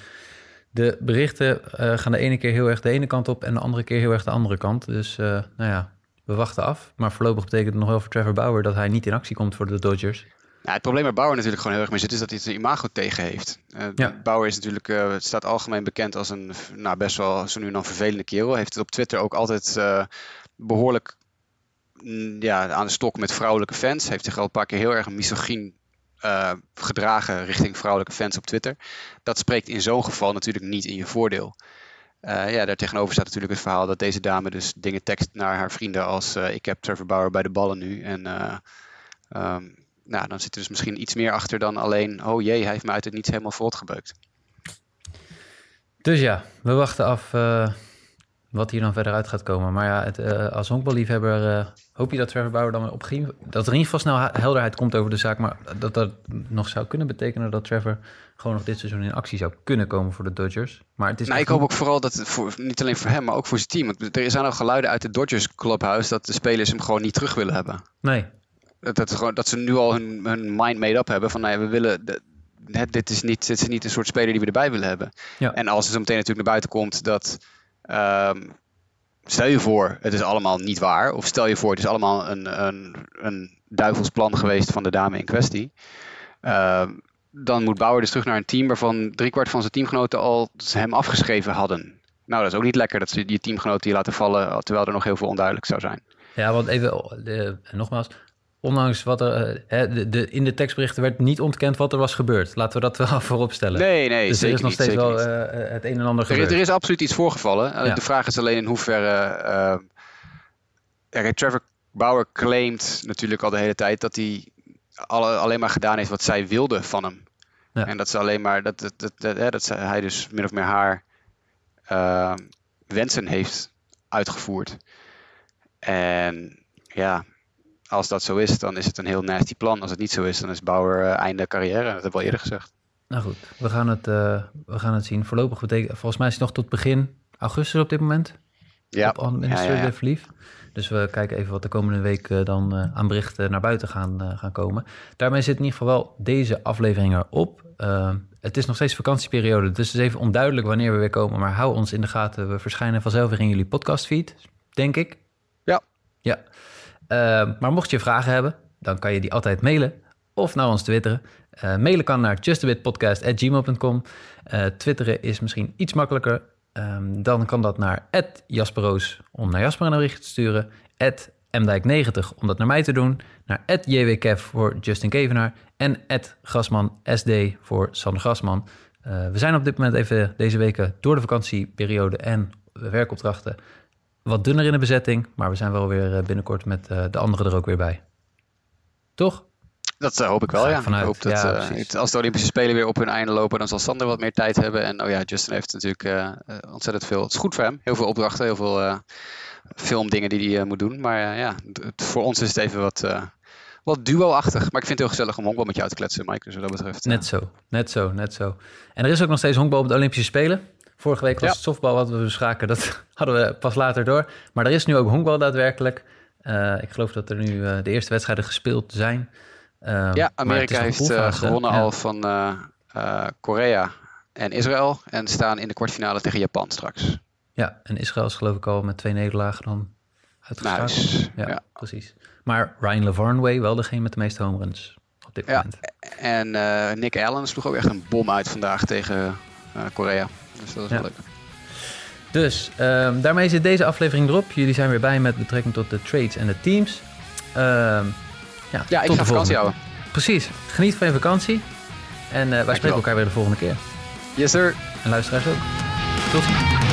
de berichten gaan de ene keer heel erg de ene kant op en de andere keer heel erg de andere kant. Dus nou ja, we wachten af. Maar voorlopig betekent het nog wel voor Trevor Bauer dat hij niet in actie komt voor de Dodgers. Nou, het probleem waar Bauer natuurlijk gewoon heel erg mee zit, is dat hij zijn imago tegen heeft. Uh, Bauer is natuurlijk, uh, staat algemeen bekend als een nou, best wel zo nu en dan vervelende kerel. Heeft het op Twitter ook altijd uh, behoorlijk mm, ja, aan de stok met vrouwelijke fans. Heeft zich al een paar keer heel erg misogyn gedragen richting vrouwelijke fans op Twitter. Dat spreekt in zo'n geval natuurlijk niet in je voordeel. Uh, ja, daar tegenover staat natuurlijk het verhaal dat deze dame dus dingen tekst naar haar vrienden als uh, ik heb Trevor Bauer bij de ballen nu. En um, nou, dan zit er dus misschien iets meer achter dan alleen, oh jee, hij heeft me uit het niets helemaal verrot gebeukt. Dus ja, we wachten af wat hier dan verder uit gaat komen. Maar ja, het, als honkballiefhebber hoop je dat Trevor Bauer dan op dat er in ieder geval snel helderheid komt over de zaak. Maar dat dat nog zou kunnen betekenen dat Trevor gewoon nog dit seizoen in actie zou kunnen komen voor de Dodgers. Maar het is nou, ik hoop ook vooral dat, het voor, niet alleen voor hem, maar ook voor zijn team. Want er zijn al geluiden uit de Dodgers clubhouse dat de spelers hem gewoon niet terug willen hebben. Nee. Dat, dat, gewoon, dat ze nu al hun, hun mind made up hebben van, nou ja, we willen... De, dit, is niet, dit is niet een soort speler die we erbij willen hebben. Ja. En als er zo meteen natuurlijk naar buiten komt dat... Um, stel je voor, het is allemaal niet waar. Of stel je voor, het is allemaal een, een, een duivelsplan geweest van de dame in kwestie. Uh, dan moet Bauer dus terug naar een team waarvan driekwart van zijn teamgenoten al hem afgeschreven hadden. Nou, dat is ook niet lekker dat ze die teamgenoten die laten vallen, terwijl er nog heel veel onduidelijk zou zijn. Ja, want even, de, nogmaals, ondanks wat er, eh, de, de, in de tekstberichten werd niet ontkend wat er was gebeurd. Laten we dat wel voorop stellen. Nee, nee, dus er is nog steeds wel uh, het een en ander gebeurd. Er, is absoluut iets voorgevallen. Ja. De vraag is alleen in hoeverre... Uh, Trevor Bauer claimt natuurlijk al de hele tijd dat hij alle, alleen maar gedaan heeft wat zij wilde van hem. Ja. En dat ze alleen maar dat, dat, dat, dat, dat hij dus min of meer haar uh, wensen heeft uitgevoerd. En ja, als dat zo is, dan is het een heel nasty plan. Als het niet zo is, dan is Bauer uh, einde carrière. Dat heb ik al eerder gezegd. Nou goed, we gaan het, uh, we gaan het zien. Voorlopig betekent, volgens mij is het nog tot begin augustus op dit moment. Ja. Op Administrative ja, ja, ja. Dus we kijken even wat de komende week uh, dan aan berichten naar buiten gaan, gaan komen. Daarmee zit in ieder geval wel deze aflevering erop. het is nog steeds vakantieperiode, dus het is even onduidelijk wanneer we weer komen. Maar hou ons in de gaten. We verschijnen vanzelf weer in jullie podcastfeed, denk ik. Ja. Ja. Maar mocht je vragen hebben, dan kan je die altijd mailen of naar ons twitteren. mailen kan naar justabitpodcast.gmail.com. twitteren is misschien iets makkelijker. Um, dan kan dat naar Jasperoos om naar Jasper een bericht te sturen. Mdijk90 om dat naar mij te doen. Naar JWKF voor Justin Kevenaar. En Grasman SD voor Sander Grasman. Uh, we zijn op dit moment even deze weken door de vakantieperiode en werkopdrachten wat dunner in de bezetting. Maar we zijn wel weer eh, binnenkort met uh, de anderen er ook weer bij. Toch? Dat uh, hoop ik wel, ja. Vanuit. Ik hoop dat ja, uh, als de Olympische Spelen weer op hun einde lopen, dan zal Sander wat meer tijd hebben. En oh ja, Justin heeft natuurlijk uh, ontzettend veel. Het is goed voor hem. Heel veel opdrachten, heel veel filmdingen die hij moet doen. Maar ja, voor ons is het even wat, wat duo-achtig. Maar ik vind het heel gezellig om honkbal met jou te kletsen, Mike. Dus wat dat betreft. Net zo, net zo, net zo. En er is ook nog steeds honkbal op de Olympische Spelen. Vorige week was ja. het softbal wat we bespraken. Dat hadden we pas later door. Maar er is nu ook honkbal daadwerkelijk. ik geloof dat er nu de eerste wedstrijden gespeeld zijn. Um, ja, Amerika heeft uh, gewonnen al van Korea en Israël. En staan in de kwartfinale tegen Japan straks. Ja, en Israël is geloof ik al met twee nederlagen dan uitgeschakeld. Ja, ja, precies. Maar Ryan Lavarnway wel degene met de meeste home runs op dit ja, moment. En Nick Allen sloeg ook echt een bom uit vandaag tegen Korea. Dus dat is wel leuk. Dus um, daarmee zit deze aflevering erop. Jullie zijn weer bij met betrekking tot de trades en de teams. Um, ja, ja ik ga vakantie houden. Precies. Geniet van je vakantie. En uh, wij spreken elkaar weer de volgende keer. Yes, sir. En luisteraars ook. Tot ziens.